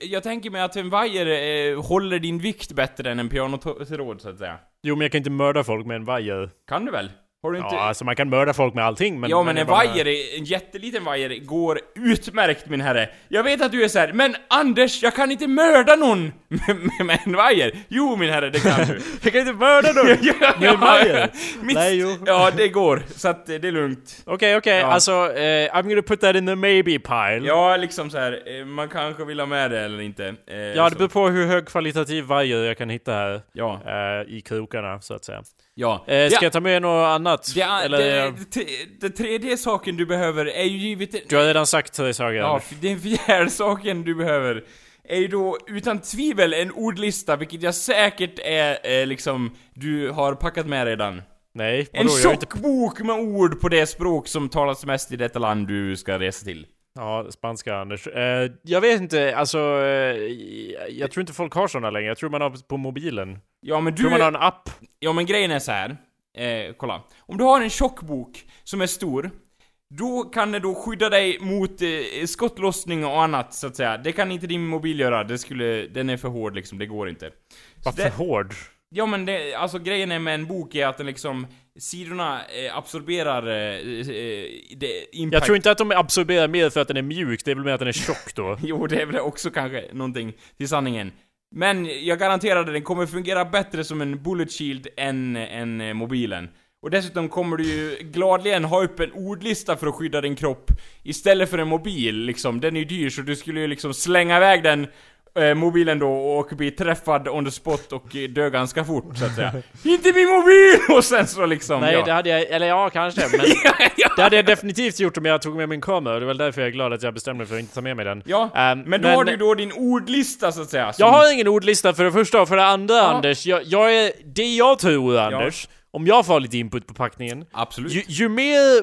jag tänker mig att en vajer håller din vikt bättre än en pianotråd så att säga. Jo men jag kan inte mörda folk med en vajer. Kan du väl? Har du inte... Ja, alltså man kan mörda folk med allting men... ja men en bara- vajer, en jätteliten vajer, går utmärkt min herre. Jag vet att du är så här, men Anders, jag kan inte mörda någon med, med, en vajer. Jo min herre, det kan du. Jag kan inte mörda någon! Med en vajer? Mitt, Nej, jo. Ja, det går. Så att eh, det är lugnt. Okej, okej, Ja. alltså eh, I'm gonna put that in the maybe pile. Ja, liksom så här. eh, man kanske vill ha med det eller inte. Eh, Ja, det beror på hur högkvalitativ vajer jag kan hitta här. Ja, eh, I krokarna, så att säga. Ja. Eh, ska ja. jag ta med något annat? Det, Eller, det, det, det tredje saken du behöver är ju givet... Du har redan sagt tre saker. Ja, den fjärde saken du behöver är ju då utan tvivel en ordlista, vilket jag säkert är eh, liksom, du har packat med redan. Nej, En vadå? Jag har inte... tjock bok med ord på det språk som talas mest i detta land du ska resa till. Ja, spanska Anders. Eh, jag vet inte, alltså... Eh, jag tror inte folk har såna längre. Jag tror man har på mobilen. Ja men tror du... man har en app. Ja men grejen är så här. Eh, kolla. Om du har en tjock bok som är stor, då kan det då skydda dig mot eh, skottlossning och annat så att säga. Det kan inte din mobil göra, det skulle, den är för hård liksom, det går inte. Varför det, hård? ja men det, alltså grejen är med en bok är att den liksom, sidorna eh, absorberar eh, eh, impact. Jag tror inte att de absorberar mer för att den är mjuk, det är väl mer att den är tjock då. Jo, det är väl också kanske någonting till sanningen. Men jag garanterar att den kommer fungera bättre som en bullet shield än, än mobilen. Och dessutom kommer du ju gladeligen ha upp en ordlista för att skydda din kropp istället för en mobil liksom. Den är ju dyr så du skulle ju liksom slänga iväg den eh, mobilen då och bli träffad on the spot och eh, dö ganska fort så att säga. Inte min mobil! Och sen så liksom, Nej, ja. det hade jag... Eller ja, kanske. Men ja. det hade jag definitivt gjort om jag tog med min kamera. Det väl därför jag är glad att jag bestämde mig för att inte ta med mig den. Ja, Ehm, men då har du då din ordlista så att säga. som- Jag har ingen ordlista för det första och för det andra Anders. Jag, jag är... Det jag tror Anders, om jag får lite input på packningen. Absolut. Ju, ju mer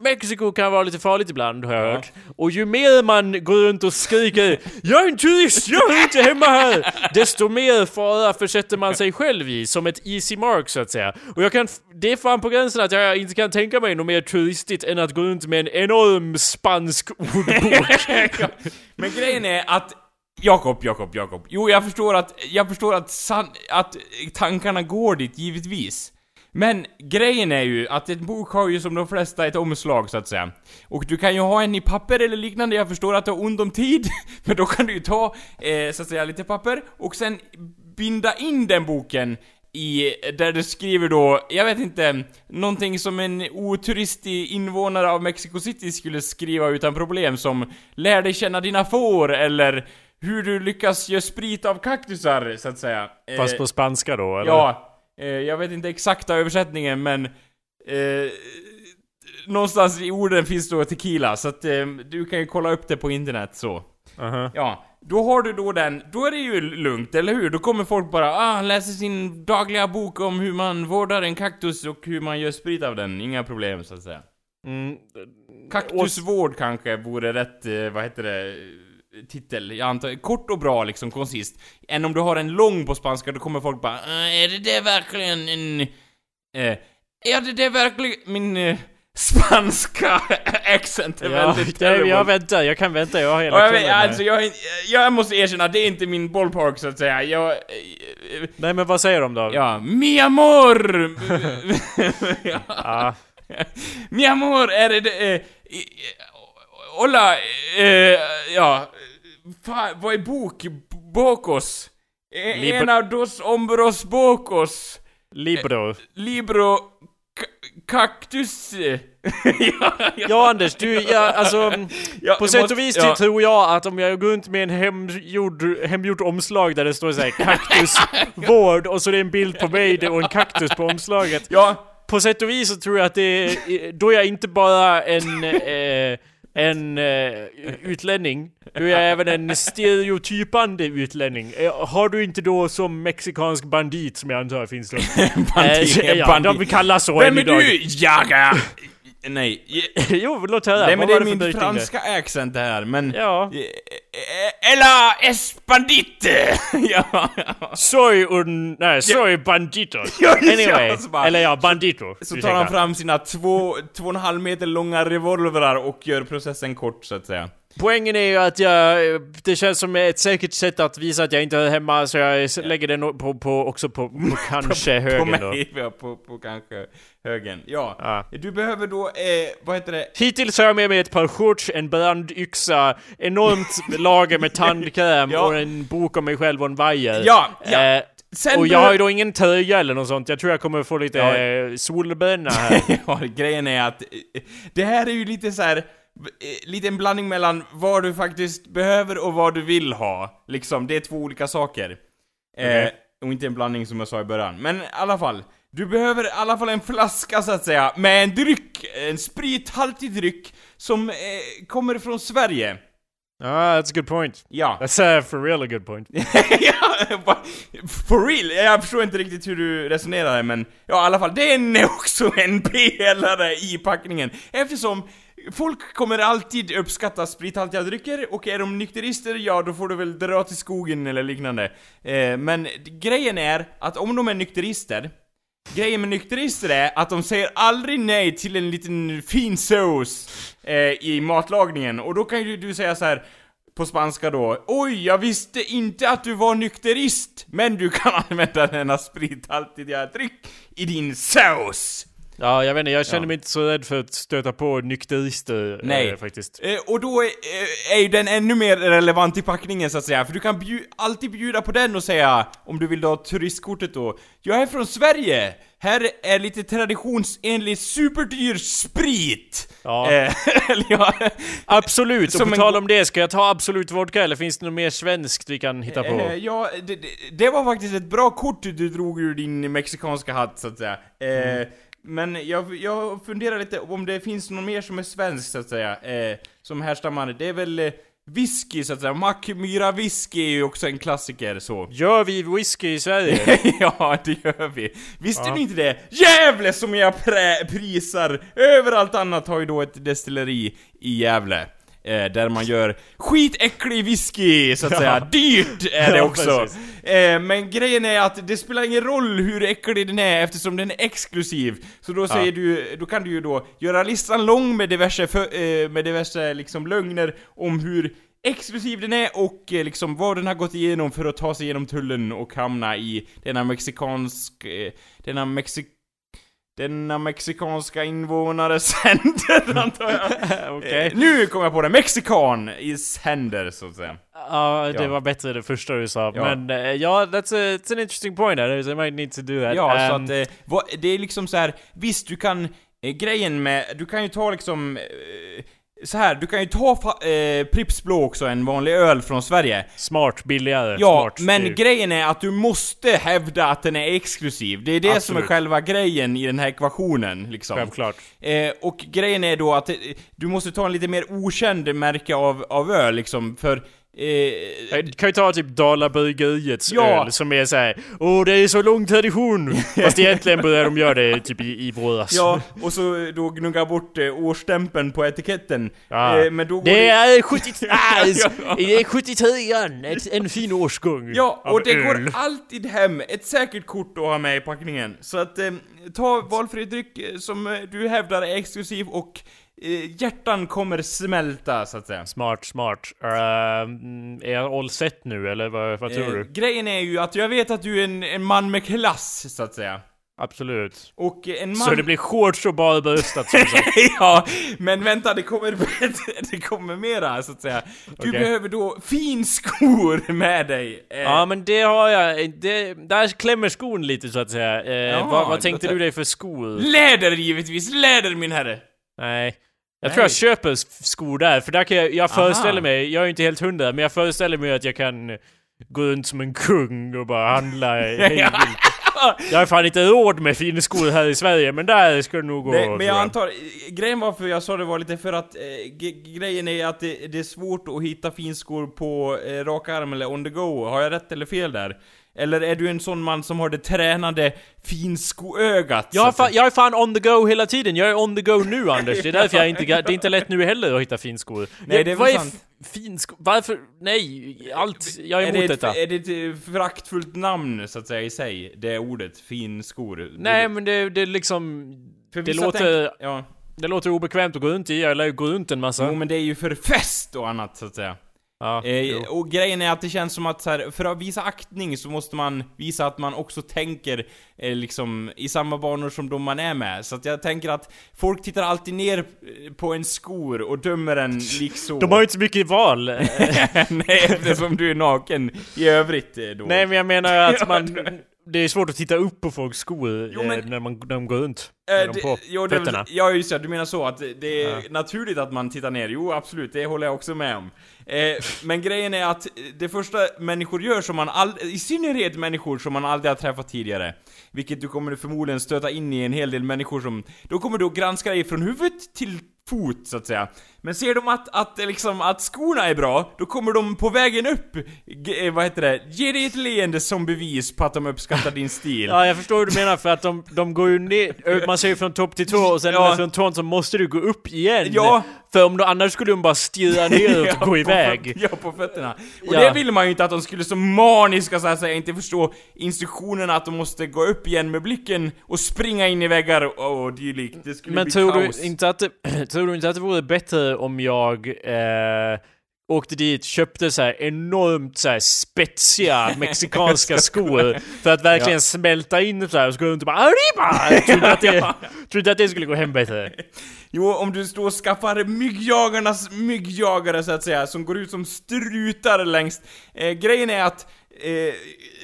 Mexiko kan vara lite farligt ibland har jag hört. Och ju mer man går runt och skriker 'Jag är en turist, jag är inte hemma här' Desto mer fara försätter man sig själv i, som ett easy mark så att säga. Och jag kan, det är fan på gränsen att jag inte kan tänka mig något mer turistigt än att gå runt med en enorm spansk ordbok. Men grejen är att Jakob, Jakob, Jakob. Jo, jag förstår att, jag förstår att, san, att tankarna går dit, givetvis. Men grejen är ju att en bok har ju som de flesta ett omslag, så att säga. Och du kan ju ha en i papper eller liknande, jag förstår att du har ont om tid, men då kan du ju ta, eh, så att säga, lite papper och sen binda in den boken i, där du skriver då, jag vet inte, någonting som en oturistig invånare av Mexico City skulle skriva utan problem som Lär dig känna dina får, eller hur du lyckas göra sprit av kaktusar, så att säga. Eh, Fast på spanska då eller? Ja, eh, jag vet inte exakta översättningen men eh, Någonstans i orden finns då tequila, så att eh, du kan ju kolla upp det på internet så. Aha. Ja, då har du då den, då är det ju lugnt, eller hur? Då kommer folk bara, ah, läser sin dagliga bok om hur man vårdar en kaktus och hur man gör sprit av den, inga problem så att säga. Mm, Kaktusvård kanske vore rätt, eh, vad heter det, eh, titel. Jag antar, kort och bra liksom, konsist. Än om du har en lång på spanska, då kommer folk bara "Eh, Är det det verkligen en... Eh, är det det verkligen... Min eh, spanska accent är ja, väldigt det, jag terrible. väntar, jag kan vänta, jag har hela jag, vet, alltså, jag, jag måste erkänna, det är inte min ballpark så att säga. Jag... Nej men vad säger de då? Ja, mi amor! ja. Ja. Mi amor, är det... det, Eh, hola, eh, ja... Fan, vad är bok? Bocos? Eh, Liber- En av dos hombros bocos. Libro. Libro... ka- Cactus... ja, Ja Anders, du, ja, alltså... Ja, på sätt måste- och vis ja. tror jag att om jag går runt med en hemgjord, hemgjort omslag där det står såhär kaktusvård och så är det en bild på mig och en kaktus på omslaget. Ja, På sätt och vis så tror jag att det är, då är jag inte bara en, eh, en eh, utlänning, då är även en stereotypande utlänning. Eh, har du inte då som mexikansk bandit som jag antar finns då? bandit, Eh, ja, bandit. de kallas så Vem än är idag. du? Jaga! Nej, jo, låt höra. Nej men det är min franska accent det här, men... Ja. Eh, Ella espandite! ja, ja. Soy un... Nej, soy bandito. Anyway. Eller ja, bandito. Så tar han fram sina två, två och en halv meter långa revolvrar och gör processen kort så att säga. Poängen är ju att jag... Det känns som ett säkert sätt att visa att jag inte hör hemma, så jag lägger den på, på, också på, på kanske på högen då. mig, ja, på, på kanske högen. Ja. Ja. Du behöver då, eh, vad heter det? Hittills har jag med mig ett par shorts, en brandyxa, enormt lager med tandkräm Ja. och en bok om mig själv och en vajer. Ja, ja. Eh, Sen och jag har ju då ingen tröja eller något sånt. Jag tror jag kommer få lite Ja. eh, solbränna här. ja, grejen är att eh, det här är ju lite så här lite en blandning mellan vad du faktiskt behöver och vad du vill ha. Liksom, det är två olika saker. Eh, Okej. och inte en blandning som jag sa i början. Men i alla fall. Du behöver i alla fall en flaska så att säga, med en dryck, en sprithaltig dryck, som eh, kommer från Sverige. Ah, that's a good point. Ja. That's uh, for real a good point. ja, for real? Jag förstår inte riktigt hur du resonerar här, men ja, i alla fall, det är också en pelare i packningen. Eftersom folk kommer alltid uppskatta sprithaltiga drycker, och är de nykterister, ja då får du väl dra till skogen eller liknande. Eh, men grejen är att om de är nykterister, Grejen med nykterister är att de säger aldrig nej till en liten fin sås eh, i matlagningen, och då kan ju du säga så här på spanska då Oj, jag visste inte att du var nykterist, men du kan använda denna sprithaltiga dryck i din sås! Ja, jag vet inte, jag känner Ja. mig inte så rädd för att stöta på nykterister Nej. eh, faktiskt. Eh, och då är, eh, är ju den ännu mer relevant i packningen så att säga, för du kan bju- alltid bjuda på den och säga, om du vill ha turistkortet då, Jag är från Sverige! Här är lite traditionsenlig superdyr sprit! Ja. Eh, eller ja, Absolut, och på tal om det, ska jag ta Absolut Vodka eller finns det något mer svenskt vi kan hitta på? Eh, ja, det, det, var faktiskt ett bra kort du drog ur din mexikanska hatt så att säga. Eh, Mm. Men jag, jag funderar lite om det finns något mer som är svenskt så att säga. Eh, som härstammar, det är väl... eh, whisky så att säga. Mackmyra whisky är ju också en klassiker så. Gör vi whisky i Sverige? ja, det gör vi. Visste ni inte det? Gävle som jag prä- prisar! Överallt annat har ju då ett destilleri i Gävle. Eh, där man gör skitäcklig whisky, så att säga. Dyrt är det Ja, också. precis. Eh, men grejen är att det spelar ingen roll hur äcklig den är eftersom den är exklusiv. Så då säger du, då kan du ju då göra listan lång med diverse, för, eh, med diverse liksom lögner om hur exklusiv den är och eh, liksom vad den har gått igenom för att ta sig igenom tullen och hamna i denna mexikansk... Eh, denna mexik... Denna mexikanska invånares händer, antar jag. Okej. Eh, nu kommer jag på det, mexikan i händer, så att säga. Ja, det var bättre det första du sa. Ja. Men eh, ja, that's a, it's an interesting point there. I might need to do that. Ja, så Um, att eh, vad, det är liksom så här. visst du kan, eh, grejen med, du kan ju ta liksom, så här, du kan ju ta eh, Pripps Blå också, en vanlig öl från Sverige. Smart, billigare. Ja, smart. men är- grejen är att du måste hävda att den är exklusiv. Det är det som är Absolut. själva grejen i den här ekvationen, liksom. Självklart. Eh, och grejen är då att eh, du måste ta en lite mer okänd märke av, av öl, liksom, för... Eh, Jag kan ju ta typ Dalabryggeriets Ja. öl som är såhär Åh det är så lång tradition! Fast egentligen börjar de göra det typ i, i våras. Ja, och så då gnugga bort eh, årsstämpeln på etiketten. Ja. Eh, men då går Det är 70... Ah, Ja. det är 73 ett, En fin årsgång. Ja, och det öl. går alltid hem ett säkert kort att ha med i packningen. Så att eh, ta valfri dryck eh, som eh, du hävdar är exklusiv och eh, hjärtan kommer smälta, så att säga. Smart, smart. Ehm, är jag all set nu eller vad, vad tror Eh, du? grejen är ju att jag vet att du är en, en man med klass, så att säga. Absolut. Och eh, en man... Så det blir shorts och bara bröstat som sagt. ja, men vänta, det kommer, det kommer mera, så att säga. Du Okej. behöver då finskor med dig. Eh, Ja men det har jag, det, där klämmer skon lite så att säga. Eh, Ja, vad, vad tänkte du dig för skor? Läder givetvis, läder min herre! Nej. Jag Nej. tror jag köper skor där, för där kan jag, jag föreställer mig, jag är inte helt hundra, men jag föreställer mig att jag kan gå runt som en kung och bara handla hej. Jag har fan inte råd med fina skor här i Sverige, men där ska det nog gå. Nej, men jag antar, grejen varför jag sa det var lite för att, eh, grejen är att det, det är svårt att hitta finskor på eh, rak arm eller on the go. Har jag rätt eller fel där? Eller är du en sån man som har det tränade finskoögat? Jag, säga? jag är fan on the go hela tiden, jag är on the go nu Anders. Det är därför jag inte, det är inte lätt nu heller att hitta finskor. Nej, det är Vad väl är sant. f- finskor? Varför? Nej, allt. Jag är är emot det, detta. ett, är det ett eh, föraktfullt namn, så att säga, i sig? Det ordet, finskor? Nej men det, det är liksom... För det låter- tänk- ja. Det låter obekvämt att gå runt i, jag lär ju gå runt en massa. Jo, men det är ju för fest och annat, så att säga. Ja, Eh, och grejen är att det känns som att så här, för att visa aktning så måste man visa att man också tänker eh, liksom i samma banor som de man är med. Så att jag tänker att folk tittar alltid ner eh, på en skor och dömer en liksom. De har ju inte så mycket val. Nej, eftersom du är naken i övrigt eh, då. Nej men jag menar att man... Det är svårt att titta upp på folks skor Jo, eh, men- när, man, när de går runt. Eh, Med det- på jo, det fötterna. Ja, just det, du menar så att det- är Ja. naturligt att man tittar ner. Jo, absolut, det håller jag också med om. Eh, men grejen är att det första människor gör som man aldrig, i synnerhet människor som man aldrig har träffat tidigare, vilket du kommer förmodligen stöta in i en hel del människor som, då kommer du att granska dig från huvud till fot, så att säga. Men ser de att, att, liksom, att skorna är bra, då kommer de på vägen upp, ge, eh, vad heter det, ge dig ett leende som bevis på att de uppskattar din stil. Ja, jag förstår hur du menar för att de, de går ju ner, man ser ju från topp till tå och sen Ja. från tån så måste du gå upp igen. Ja. För om du, annars skulle de bara stirra ner och Ja, gå på iväg. föt- Ja, på fötterna. Och Ja. det vill man ju inte att de skulle så maniska så att säga, inte förstå instruktionerna att de måste gå upp igen med blicken och springa in i väggar och, och dylikt. Det skulle Men bli tror kaos. du, inte att det, tror du inte att det vore bättre om jag eh, åkte dit, köpte så här enormt så här spetsiga mexikanska skor för att verkligen Ja. smälta in så här och så gå runt och bara Arriba! Att det, tror du att det skulle gå hem bättre? Jo, om du står och skaffar myggjagarnas myggjagare så att säga, som går ut som strutar längst. Eh, grejen är att eh,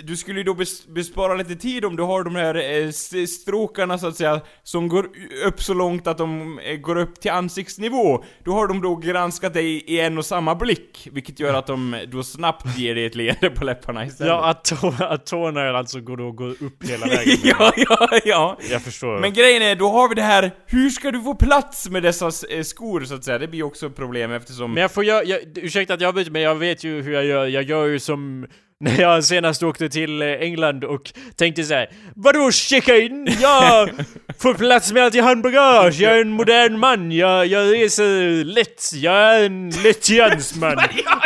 du skulle ju då bes bespara lite tid om du har de här eh, stråkarna så att säga, som går upp så långt att de eh, går upp till ansiktsnivå. Då har de då granskat dig i en och samma blick, vilket gör att de då snabbt ger dig ett leende på läpparna istället. Ja, att, tå- att tårna alltså går, då, går upp hela vägen. ja, ja, ja. Jag förstår. Men grejen är, då har vi det här, hur ska du få plats med dessa eh, skor så att säga? Det blir också ett problem eftersom... Men jag får göra, jag, ursäkta att jag vet men jag vet ju hur jag gör. Jag gör ju som när jag senast åkte till eh, England och tänkte såhär Vadå checka in? Jag får plats med allt i handbagage, jag är en modern man, jag, jag reser lätt, jag är en lättjansman.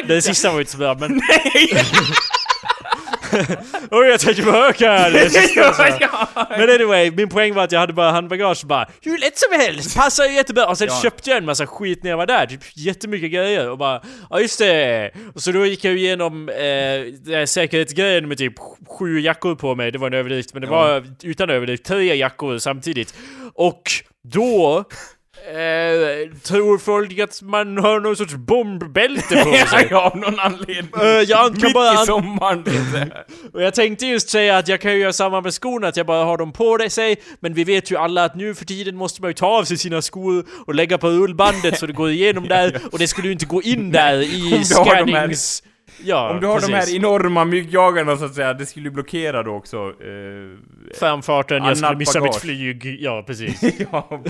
Det sista var inte så bra men... Oj jag tänkte på öka! Det sista var så här. ja, ja. Men anyway, min poäng var att jag hade bara handbagage bara Hur lätt som helst, passar ju jättebra! Och sen Ja. köpte jag en massa skit när jag var där, typ jättemycket grejer och bara Ja just det! Och så då gick jag igenom eh, säkerhetsgrejen med typ sju jackor på mig, det var en överdrift men det Ja. var utan överdrift tre jackor samtidigt Och då Eh, tror folk att man har någon sorts bombbälte på sig? ja, av någon anledning. Eh, jag kan Mitt bara i sommaren, och jag tänkte just säga att jag kan ju göra samma med skorna, att jag bara har dem på sig Men vi vet ju alla att nu för tiden måste man ju ta av sig sina skor och lägga på rullbandet så det går igenom där Och det skulle ju inte gå in där i scannings... Ja, Om du har precis. de här enorma myggjagarna så att säga, det skulle ju blockera då också. Eh, Framfarten, jag skulle missa bagage. mitt flyg, ja precis ja,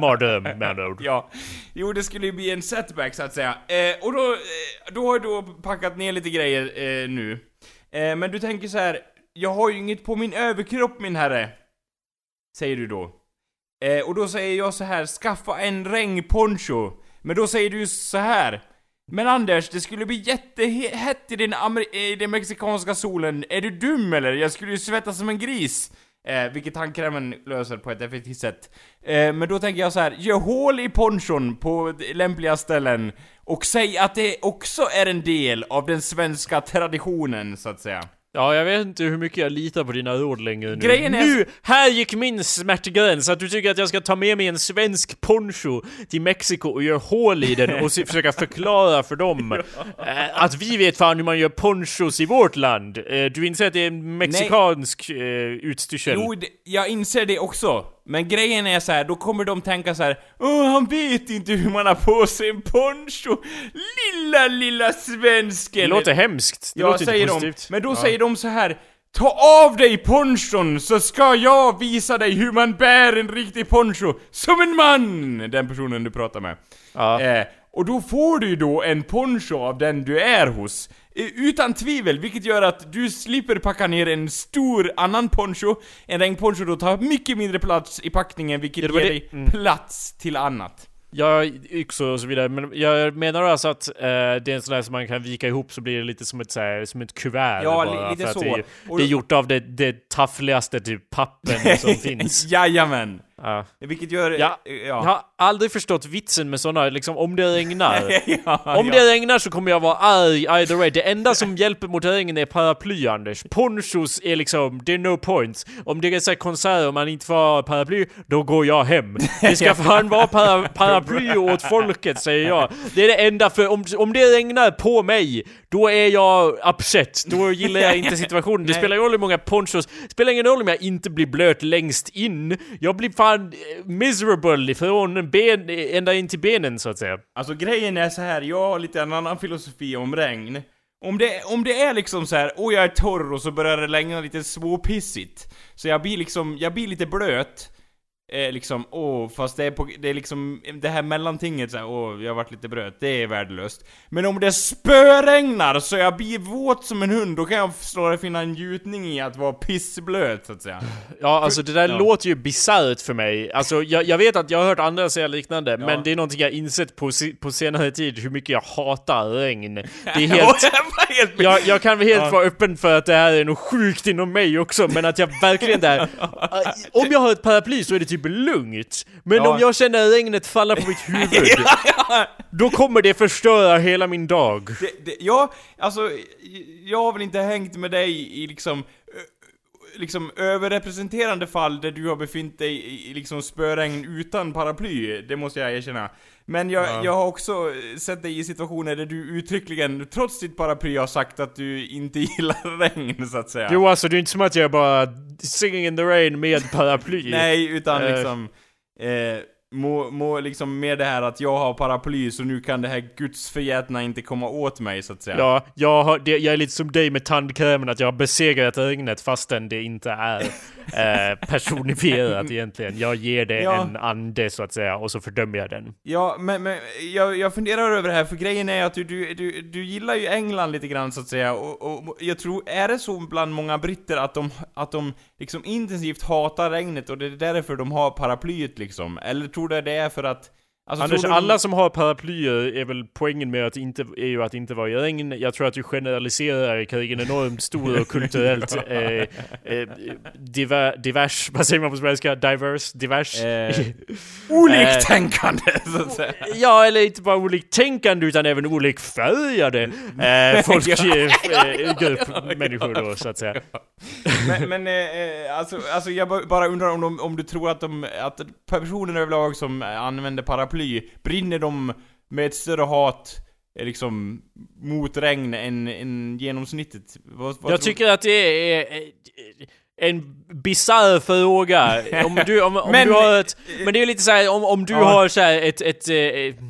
Mardröm med andra ord ja. Jo, det skulle ju bli en setback så att säga. Eh, och då, eh, då har du packat ner lite grejer eh, nu. Eh, men du tänker så här. jag har ju inget på min överkropp min herre. Säger du då. Eh, och då säger jag så här, skaffa en regnponcho. Men då säger du så här. Men Anders, det skulle bli jättehett i den, Amer- i den mexikanska solen. Är du dum eller? Jag skulle ju svettas som en gris. Eh, vilket tandkrämen löser på ett effektivt sätt. Eh, men då tänker jag så här, gör hål i ponchon på lämpliga ställen. Och säg att det också är en del av den svenska traditionen, så att säga. Ja, jag vet inte hur mycket jag litar på dina råd längre nu. Grejen är- Nu! Här gick min smärtgräns, att du tycker att jag ska ta med mig en svensk poncho till Mexiko och göra hål i den och försöka förklara för dem eh, att vi vet fan hur man gör ponchos i vårt land. Eh, du inser att det är en mexikansk eh, utstyrsel? Jo, jag inser det också. Men grejen är så här, då kommer de tänka så här. Åh, han vet inte hur man har på sig en poncho! Lilla, lilla svensken! det låter hemskt. Det Ja, låter säger inte de. positivt. Men då ja. säger de så här. Ta av dig ponchon så ska jag visa dig hur man bär en riktig poncho som en man! Den personen du pratar med. Ja. Eh, och då får du ju då en poncho av den du är hos. Utan tvivel, vilket gör att du slipper packa ner en stor annan poncho. En regnponcho då tar mycket mindre plats i packningen, vilket Ja, ger det- dig mm. plats till annat. Ja, yxor och så vidare. Men jag menar alltså att eh, det är en sån där som man kan vika ihop så blir det lite som ett, så här, som ett kuvert Ja, bara, lite så. Det är, det är gjort av det, det taffligaste typ pappen som finns. Jajamän! Ja. Vilket gör... Ja, ja. Aldrig förstått vitsen med såna, liksom om det regnar. ja, Om ja. det regnar så kommer jag vara arg either way. Det enda som hjälper mot regn är paraply, Anders. Ponchos är liksom, det är no point. Om det är så konserter och man inte får ha paraply, då går jag hem. Det ska fan vara para, paraply åt folket, säger jag. Det är det enda, för om, om det regnar på mig, då är jag upset. Då gillar jag inte situationen. Det spelar ingen roll hur många ponchos, det spelar ingen roll om jag inte blir blöt längst in. Jag blir fan eh, miserable från ben, ända in till benen, så att säga. Alltså grejen är så här, jag har lite en annan filosofi om regn. Om det, om det är liksom så här, åh jag är torr och så börjar det regna lite småpissigt. Så jag blir liksom, jag blir lite blöt. Eh, liksom, åh, fast det är, på, det är liksom det här mellantinget så här, åh, jag har varit lite blöt, det är värdelöst. Men om det spöregnar så jag blir våt som en hund, då kan jag snarare finna en njutning i att vara pissblöt så att säga. Ja, alltså det där Ja. låter ju bisarrt för mig. Alltså jag, jag vet att jag har hört andra säga liknande, men det är någonting jag insett på, på senare tid, hur mycket jag hatar regn. Det är helt... Ja, jag var helt Jag, jag kan väl helt Ja. vara öppen för att det här är något sjukt inom mig också, men att jag verkligen där... Äh, om jag har ett paraply så är det typ lugnt. Men Ja. om jag känner regnet falla på mitt huvud, då kommer det förstöra hela min dag. Det, det, ja, alltså, jag har väl inte hängt med dig i liksom, liksom överrepresenterande fall där du har befunnit dig i, i liksom spöregn utan paraply, det måste jag erkänna. Men jag, Ja. jag har också eh, sett dig i situationer där du uttryckligen, trots ditt paraply, har sagt att du inte gillar regn, så att säga. Jo alltså det är inte som att jag bara singing in the rain med paraply. Nej, utan Eh. liksom... Eh, må, må liksom med det här att jag har paraply så nu kan det här gudsförgätna inte komma åt mig så att säga. Ja, jag, har, det, jag är lite som dig med tandkrämen, att jag har besegrat regnet fastän det inte är eh, personifierat egentligen. Jag ger det Ja. en ande så att säga, och så fördömer jag den. Ja, men, men jag, jag funderar över det här, för grejen är att du, du, du, du gillar ju England lite grann så att säga, och, och jag tror, är det så bland många britter att de, att de liksom intensivt hatar regnet och det är därför de har paraplyet liksom? Eller tror du det är för att... Alltså, Anders, du alla som har paraplyer är väl poängen med att inte, är ju att inte vara i regn. Jag tror att du generaliserar kring en enormt stor och kulturellt eh, eh, diver, divers, vad säger man på svenska? Diverse? Divers? Eh, oliktänkande, säga. Ja, eller inte bara oliktänkande utan även olikfärgade eh, folk, Ja, eh, grupp människor då så att säga. Men, men eh, eh, alltså, alltså jag ba- bara undrar om, de, om du tror att de, att personer överlag som eh, använder paraply, brinner de med ett större hat eh, liksom mot regn än, än genomsnittet? Vad, vad Jag tycker att det är eh, en bisarr fråga. Om du, om, om Men- du har ett... Men det är lite så här, om, om du Ja. har så här ett... ett eh,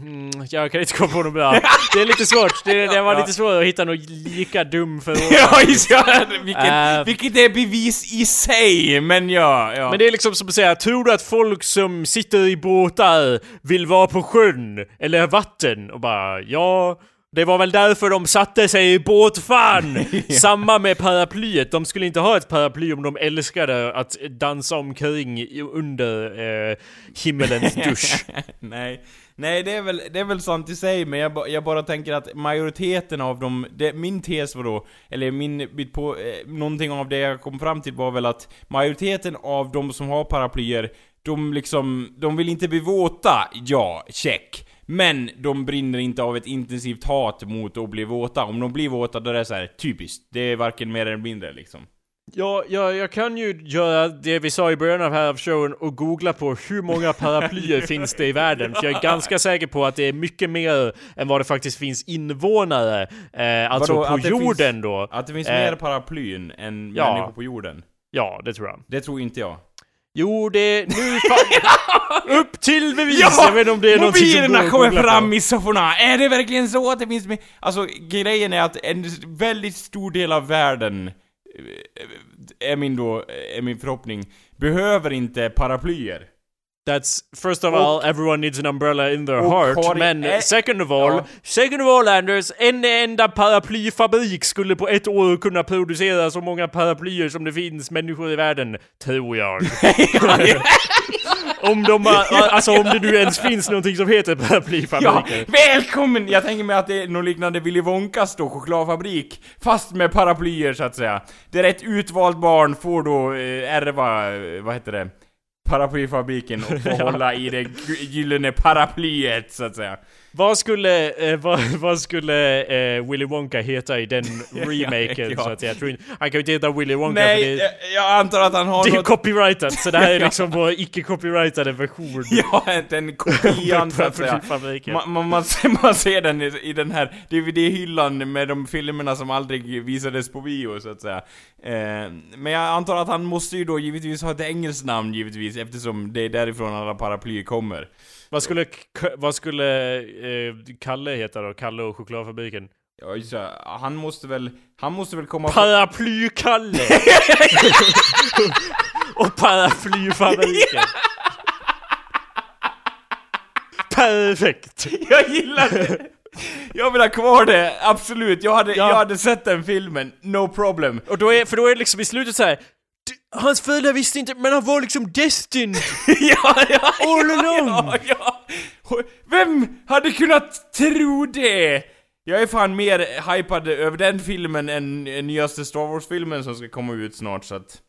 jag kan inte komma på något bra. Det är lite svårt. Det, det var lite svårt att hitta någon lika dum fråga. Ja, just ja, vilket, Eh. vilket är bevis i sig, men ja, ja. Men det är liksom som att säga, tror du att folk som sitter i båtar vill vara på sjön eller vatten? Och bara, ja... Det var väl därför de satte sig i båtfan! Samma med paraplyet, de skulle inte ha ett paraply om de älskade att dansa omkring under eh, himmelens dusch. Nej, nej det, är väl, det är väl sant i sig, men jag, ba, jag bara tänker att majoriteten av dem, det, min tes var då, eller min bit på, eh, någonting av det jag kom fram till var väl att majoriteten av de som har paraplyer, de liksom, de vill inte bli våta, ja, check. Men de brinner inte av ett intensivt hat mot att bli våta. Om de blir våta då är det så här typiskt. Det är varken mer eller mindre liksom. Ja, ja, jag kan ju göra det vi sa i början av här av showen och googla på hur många paraplyer finns det i världen. För jag är ganska säker på att det är mycket mer än vad det faktiskt finns invånare. Eh, alltså Vadå, på jorden finns- då. Att det finns Eh, mer paraplyn än ja. människor på jorden. Ja, det tror jag. Det tror inte jag. Jo, det... Nu fan, Upp till bevis! jag vet inte om det är som Mobilerna att kommer fram i sofforna! Är det verkligen så att det finns med? Alltså, grejen är att en väldigt stor del av världen, eh, är min då, är min förhoppning, behöver inte paraplyer. That's, first of Och- all, everyone needs an umbrella in their heart. har- Men second of all, ja. second of all Anders, en enda paraplyfabrik skulle på ett år kunna producera så många paraplyer som det finns människor i världen. Tror jag. om de bara, alltså om det nu ens finns någonting som heter Ja, paraplyfabriker. välkommen! Jag tänker mig att det är något liknande Willy Wonkas då, chokladfabrik. Fast med paraplyer så att säga. Där ett utvalt barn får då eh, ärva, eh, vad heter det? Paraplyfabriken och få hålla i det gy- gyllene paraplyet så att säga. Vad skulle, eh, vad, vad skulle eh, Willy Wonka heta i den remaken Ja. så att? Jag tror inte, han kan ju inte heta Willy Wonka för Nej, det, jag, jag antar att han har det är något... copyrightat, så det här är liksom vår icke-copyrightade version. Ja, den kopian så att säga. Man, man, man, ser, man ser den i, i den här DVD-hyllan med de filmerna som aldrig visades på bio så att säga. Eh, men jag antar att han måste ju då givetvis ha ett engelskt namn givetvis eftersom det är därifrån alla paraplyer kommer. Vad skulle, vad skulle eh, Kalle heta då? Kalle och chokladfabriken? Ja, just det. han måste väl, han måste väl komma på... Paraply-Kalle! och paraplyfabriken. Perfekt! Jag gillar det! Jag vill ha kvar det, absolut. Jag hade, Ja. jag hade sett den filmen, no problem. Och då är, för då är det liksom i slutet så här. "Du, Hans föräldrar visste inte, men han var liksom destined! ja, ja, All along. ja, ja. Vem hade kunnat tro det? Jag är fan mer hypad över den filmen än nyaste Star Wars-filmen som ska komma ut snart så att...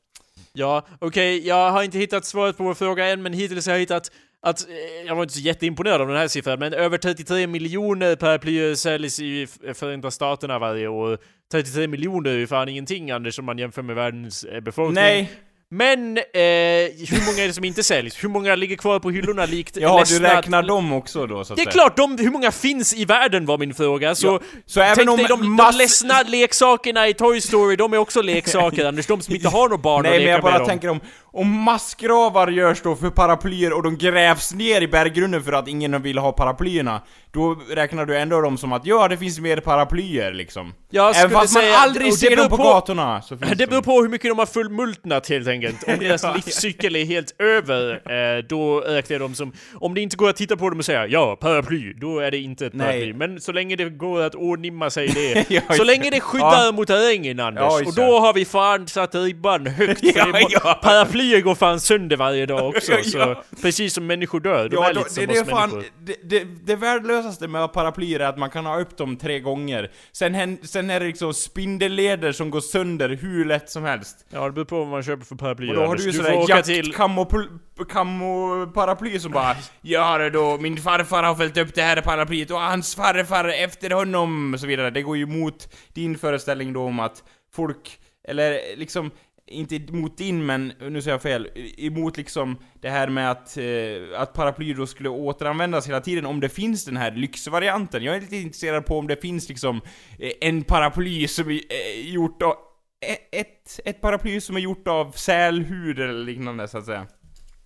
Ja, okej, jag har inte hittat svaret på vår fråga än, men hittills har jag hittat att, eh, jag var inte så jätteimponerad av den här siffran, men över 33 miljoner paraplyer säljs i Förenta Staterna varje år. 33 miljoner är ju fan ingenting Anders om man jämför med världens eh, befolkning. Nej, men, eh, hur många är det som inte säljs? Hur många ligger kvar på hyllorna likt Ja, du ledsna- räknar dem också då så att Det är säga. klart, de, hur många finns i världen var min fråga, så... Ja, så även om dig de, mass- de ledsna leksakerna i Toy Story, de är också leksaker Anders, de som inte har några barn Nej att men leka jag bara med dem. tänker om, om massgravar görs då för paraplyer och de grävs ner i berggrunden för att ingen vill ha paraplyerna Då räknar du ändå dem som att ja, det finns mer paraplyer liksom Jag Även fast man säga- aldrig ser dem på, på- gatorna så finns Det beror de. på hur mycket de har fullmultnat helt enkelt. Om deras livscykel är helt över, eh, då jag dem som... Om det inte går att titta på dem och säga ja, paraply, då är det inte ett Nej. paraply. Men så länge det går att ordnimma sig det. Ja, så länge det skyddar Ja. mot regn Anders. Ja, och då har vi fan satt ribban högt. Ja. Paraplyer går fan sönder varje dag också. Så, precis som människor dör. De Ja, är då, lite som det, är oss fan, människor. det, det, det värdelösaste med paraplyer är att man kan ha upp dem tre gånger Sen, sen är det liksom spindelleder som går sönder hur lätt som helst Ja, det beror på vad man köper för paraplyer Och då har du ju sådär till... jakt-camo-paraply som bara Ja det då, min farfar har följt upp det här paraplyet och hans farfar efter honom och så vidare. Det går ju emot din föreställning då om att folk, eller liksom inte emot din men, nu säger jag fel, emot liksom det här med att, eh, att paraplyer då skulle återanvändas hela tiden om det finns den här lyxvarianten. Jag är lite intresserad på om det finns liksom eh, en paraply som är eh, gjort av e- ett, ett paraply som är gjort av sälhud eller liknande så att säga.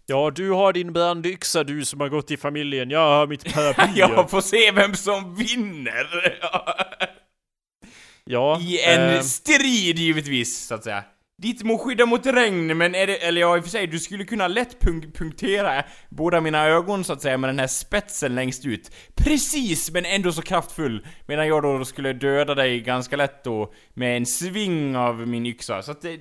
Ja, du har din brandyxa du som har gått i familjen. Jag har mitt paraply. Jag får se vem som vinner! Ja, I en eh, strid givetvis, så att säga. Ditt må skydda mot regn, men är det, eller ja i och för sig, du skulle kunna lätt punk punktera båda mina ögon så att säga med den här spetsen längst ut. Precis, men ändå så kraftfull. Medan jag då skulle döda dig ganska lätt då med en sving av min yxa. Så att det,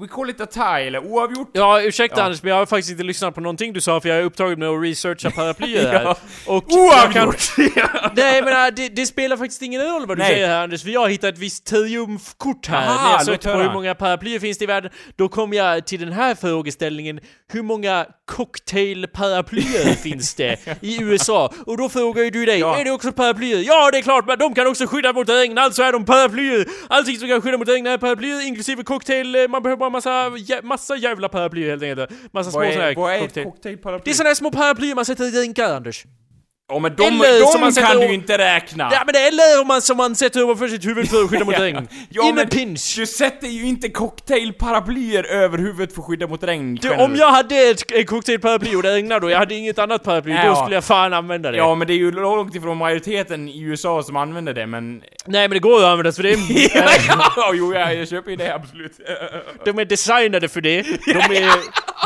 we call it a tie, eller oavgjort. Ja, ursäkta Ja. Anders, men jag har faktiskt inte lyssnat på någonting du sa för jag är upptagen med att researcha paraplyer här. Ja. Och jag kan... Oavgjort! Nej men äh, det, det spelar faktiskt ingen roll vad du Nej. säger här Anders, för jag har hittat ett visst triumfkort här. Aha, När jag sökte på hur många paraplyer finns det i världen, då kom jag till den här frågeställningen. Hur många cocktailparaplyer finns det i USA? Och då frågar ju du dig, Ja. är det också paraplyer? Ja, det är klart, men de kan också skydda mot regn, alltså är de paraplyer! Allting som kan skydda mot regn är paraplyer, inklusive cocktail, eh, man behöver bara massa, massa jävla paraplyer helt enkelt. Massa små såna här cocktail. cocktailparaply? Det är såna här små paraplyer man sätter i drinkar, Anders. Ja men de, de man sätter kan du inte räkna! Ja men eller om man som man sätter ovanför sitt huvud för att skydda mot regn. Ja, In a pinch. Du sätter ju inte cocktailparaplyer över huvudet för att skydda mot regn Du, om jag hade ett, ett cocktailparaply och det regnade och jag hade inget annat paraply, Ja. då skulle jag fan använda det. Ja men det är ju långt ifrån majoriteten i USA som använder det men... Nej men det går att använda för det är, ja, jo ja, jag köper ju det absolut. de är designade för det. De är...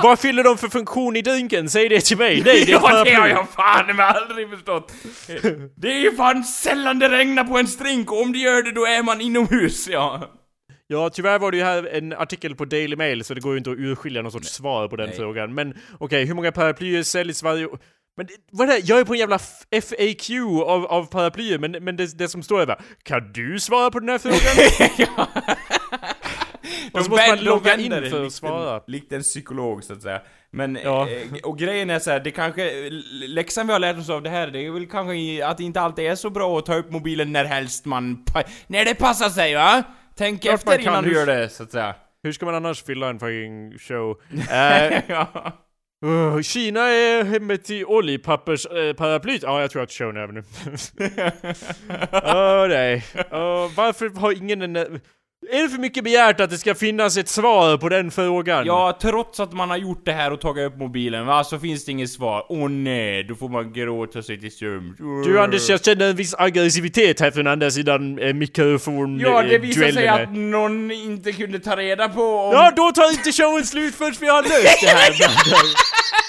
Vad fyller de för funktion i drinken? Säg det till mig. Nej, det är ja det har jag fan med aldrig förstått. Det är ju fan sällan det regnar på en strink och om det gör det då är man inomhus, ja. Ja, tyvärr var det ju här en artikel på Daily Mail så det går ju inte att urskilja någon sorts svar på den Nej. frågan. Men okej, hur många paraplyer säljs varje år? Men vad är det? Jag är på en jävla FAQ av, av paraplyer, men, men det, det som står är bara Kan du svara på den här frågan? Och så måste man logga in för att svara. En, likt en psykolog så att säga. Men, Ja. eh, och grejen är så här, det kanske, läxan vi har lärt oss av det här, det är väl kanske i- att det inte alltid är så bra att ta upp mobilen när helst man, när det passar sig va? Tänk Klart efter innan du gör det, så att säga. Hur ska man annars fylla en fucking show? Eh, ja. uh, Kina är hemmet till oljepappersparaplyt. Ja, jag tror att showen är över nu. Åh nej. Åh, varför har ingen en... Är det för mycket begärt att det ska finnas ett svar på den frågan? ja, trots att man har gjort det här och tagit upp mobilen, va, så finns det inget svar. Åh nej, då får man gråta sig till sömns. Du Anders, jag känner en viss aggressivitet här från andra sidan eh, mikrofon Ja, det eh, visar sig att någon inte kunde ta reda på om... Ja, då tar inte showen slut förrän vi har löst det här.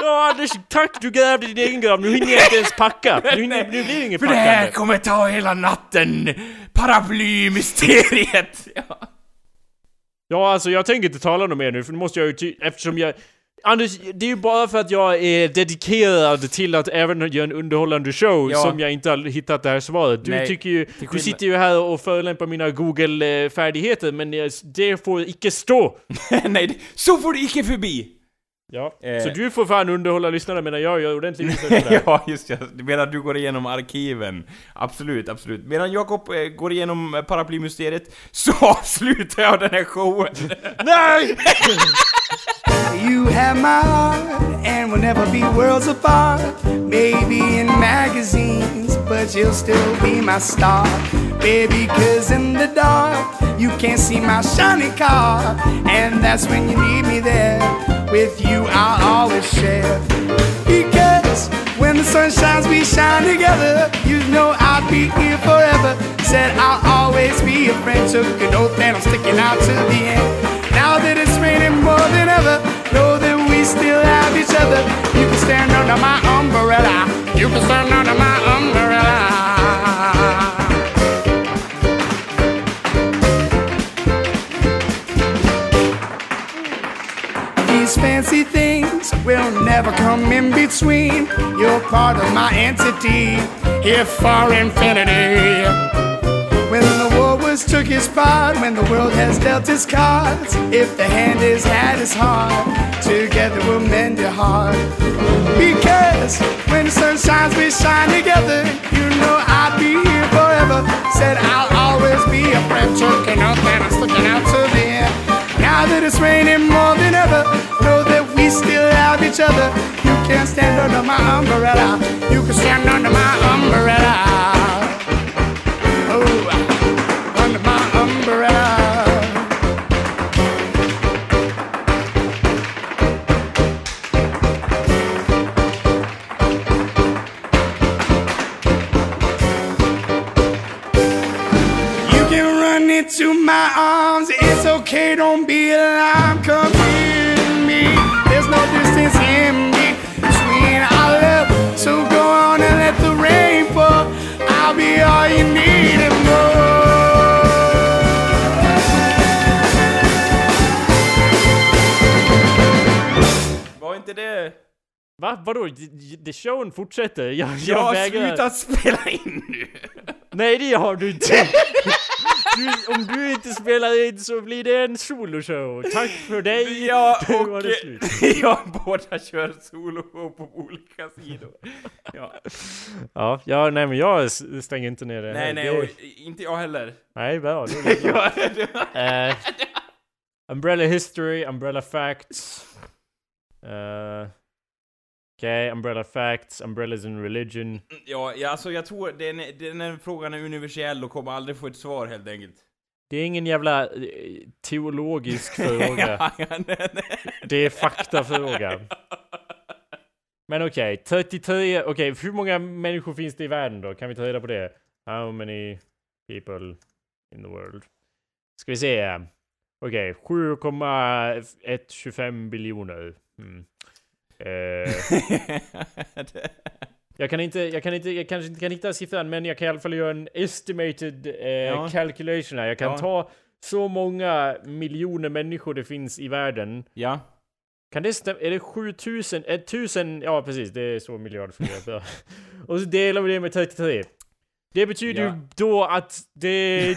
Ja Anders, tack du grävde din egen grav. Nu hinner jag inte ens packa. Nu, hinner, nu blir det inget För det här packande. kommer ta hela natten! Paraplymysteriet! Ja. Ja, alltså jag tänker inte tala något mer nu, för nu måste jag ju ty- eftersom jag... Anders, det är ju bara för att jag är dedikerad till att även göra en underhållande show Ja. som jag inte har hittat det här svaret. Du Nej, tycker ju... Du sitter ju här och förolämpar mina Google-färdigheter, men eh, det får icke stå! Nej, så får det icke förbi! Ja. Eh. Så du får fan underhålla lyssnarna medan jag gör ordentlig research ja, just det. Medan du går igenom arkiven. Absolut, absolut. Medan Jakob eh, går igenom paraplymysteriet så avslutar jag den här showen. Nej! You have my heart and we'll never be worlds apart. Maybe in magazines, but you'll still be my star. Baby, cause in the dark, you can't see my shiny car. And that's when you need me there. With you, I'll always share. Because when the sun shines, we shine together. You know I'll be here forever. Said I'll always be a friend. Took an oath and I'm sticking out to the end. Now that it's raining more than ever, know that we still have each other. You can stand under my umbrella. You can stand under my umbrella. Never come in between. You're part of my entity, here for infinity. When the war was took his part, when the world has dealt its cards, if the hand is had is hard, together we'll mend your heart. Because when the sun shines, we shine together. You know I'll be here forever. Said I'll always be a friend, choking up and I'm sticking out to the end. Now that it's raining more than ever, know still have each other. You can stand under my umbrella. You can stand under my umbrella. Oh, under my umbrella. You can run into my Va? Vadå? D- showen fortsätter? Jag, jag, Jag har vägrar. slutat spela in nu! Nej det har du inte! Du, om du inte spelar in så blir det en soloshow. Tack för dig! Ja, och jag båda kör soloshow på olika sidor. Ja. Ja, ja, nej men jag stänger inte ner det. Nej, nej, det, och inte jag heller. Nej, bra. det bra. Ja, Eh, umbrella history, umbrella facts. Uh, Okej, umbrella facts, umbrellas in religion. ja, ja, alltså jag tror den, den här frågan är universell och kommer aldrig få ett svar helt enkelt. Det är ingen jävla eh, teologisk fråga. ja, ja, nej, nej. Det är faktafråga. Men okej, 33, okej, hur många människor finns det i världen då? Kan vi ta reda på det? How many people in the world? Ska vi se. Okej, 7,125 biljoner. Mm. Eh, jag kan inte, jag kan inte, jag kanske inte kan hitta siffran men jag kan i alla fall göra en estimated eh, Ja. calculation här. Jag kan Ja. ta så många miljoner människor det finns i världen. ja. Kan det stämma? Är det 7000? 1000? Ja precis, det är så miljard fler. Och så delar vi det med 33. Det betyder Ja. ju då att det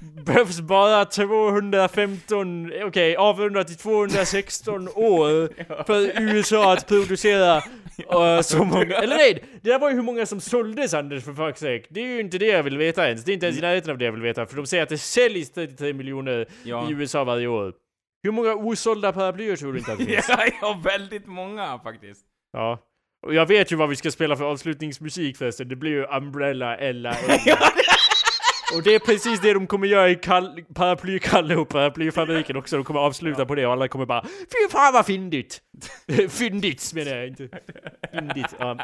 behövs bara 215, okej avrundat till 216 år för USA att producera uh, så många, eller nej! Det där var ju hur många som såldes Anders för fuck's sake. Det är ju inte det jag vill veta ens. Det är inte ens i närheten av det jag vill veta. För de säger att det säljs 33 miljoner Ja. i USA varje år. Hur många osålda paraplyer tror du inte att det finns? ja, ja, väldigt många faktiskt. Ja. Och jag vet ju vad vi ska spela för avslutningsmusik förresten. Det blir ju Umbrella Ella Ella. Och det är precis det de kommer göra i Kall- Paraply-Kalle och Paraplyfabriken också. De kommer avsluta på det och alla kommer bara Fy fan vad fyndigt! fyndigt menar jag inte. Fyndigt. Ja.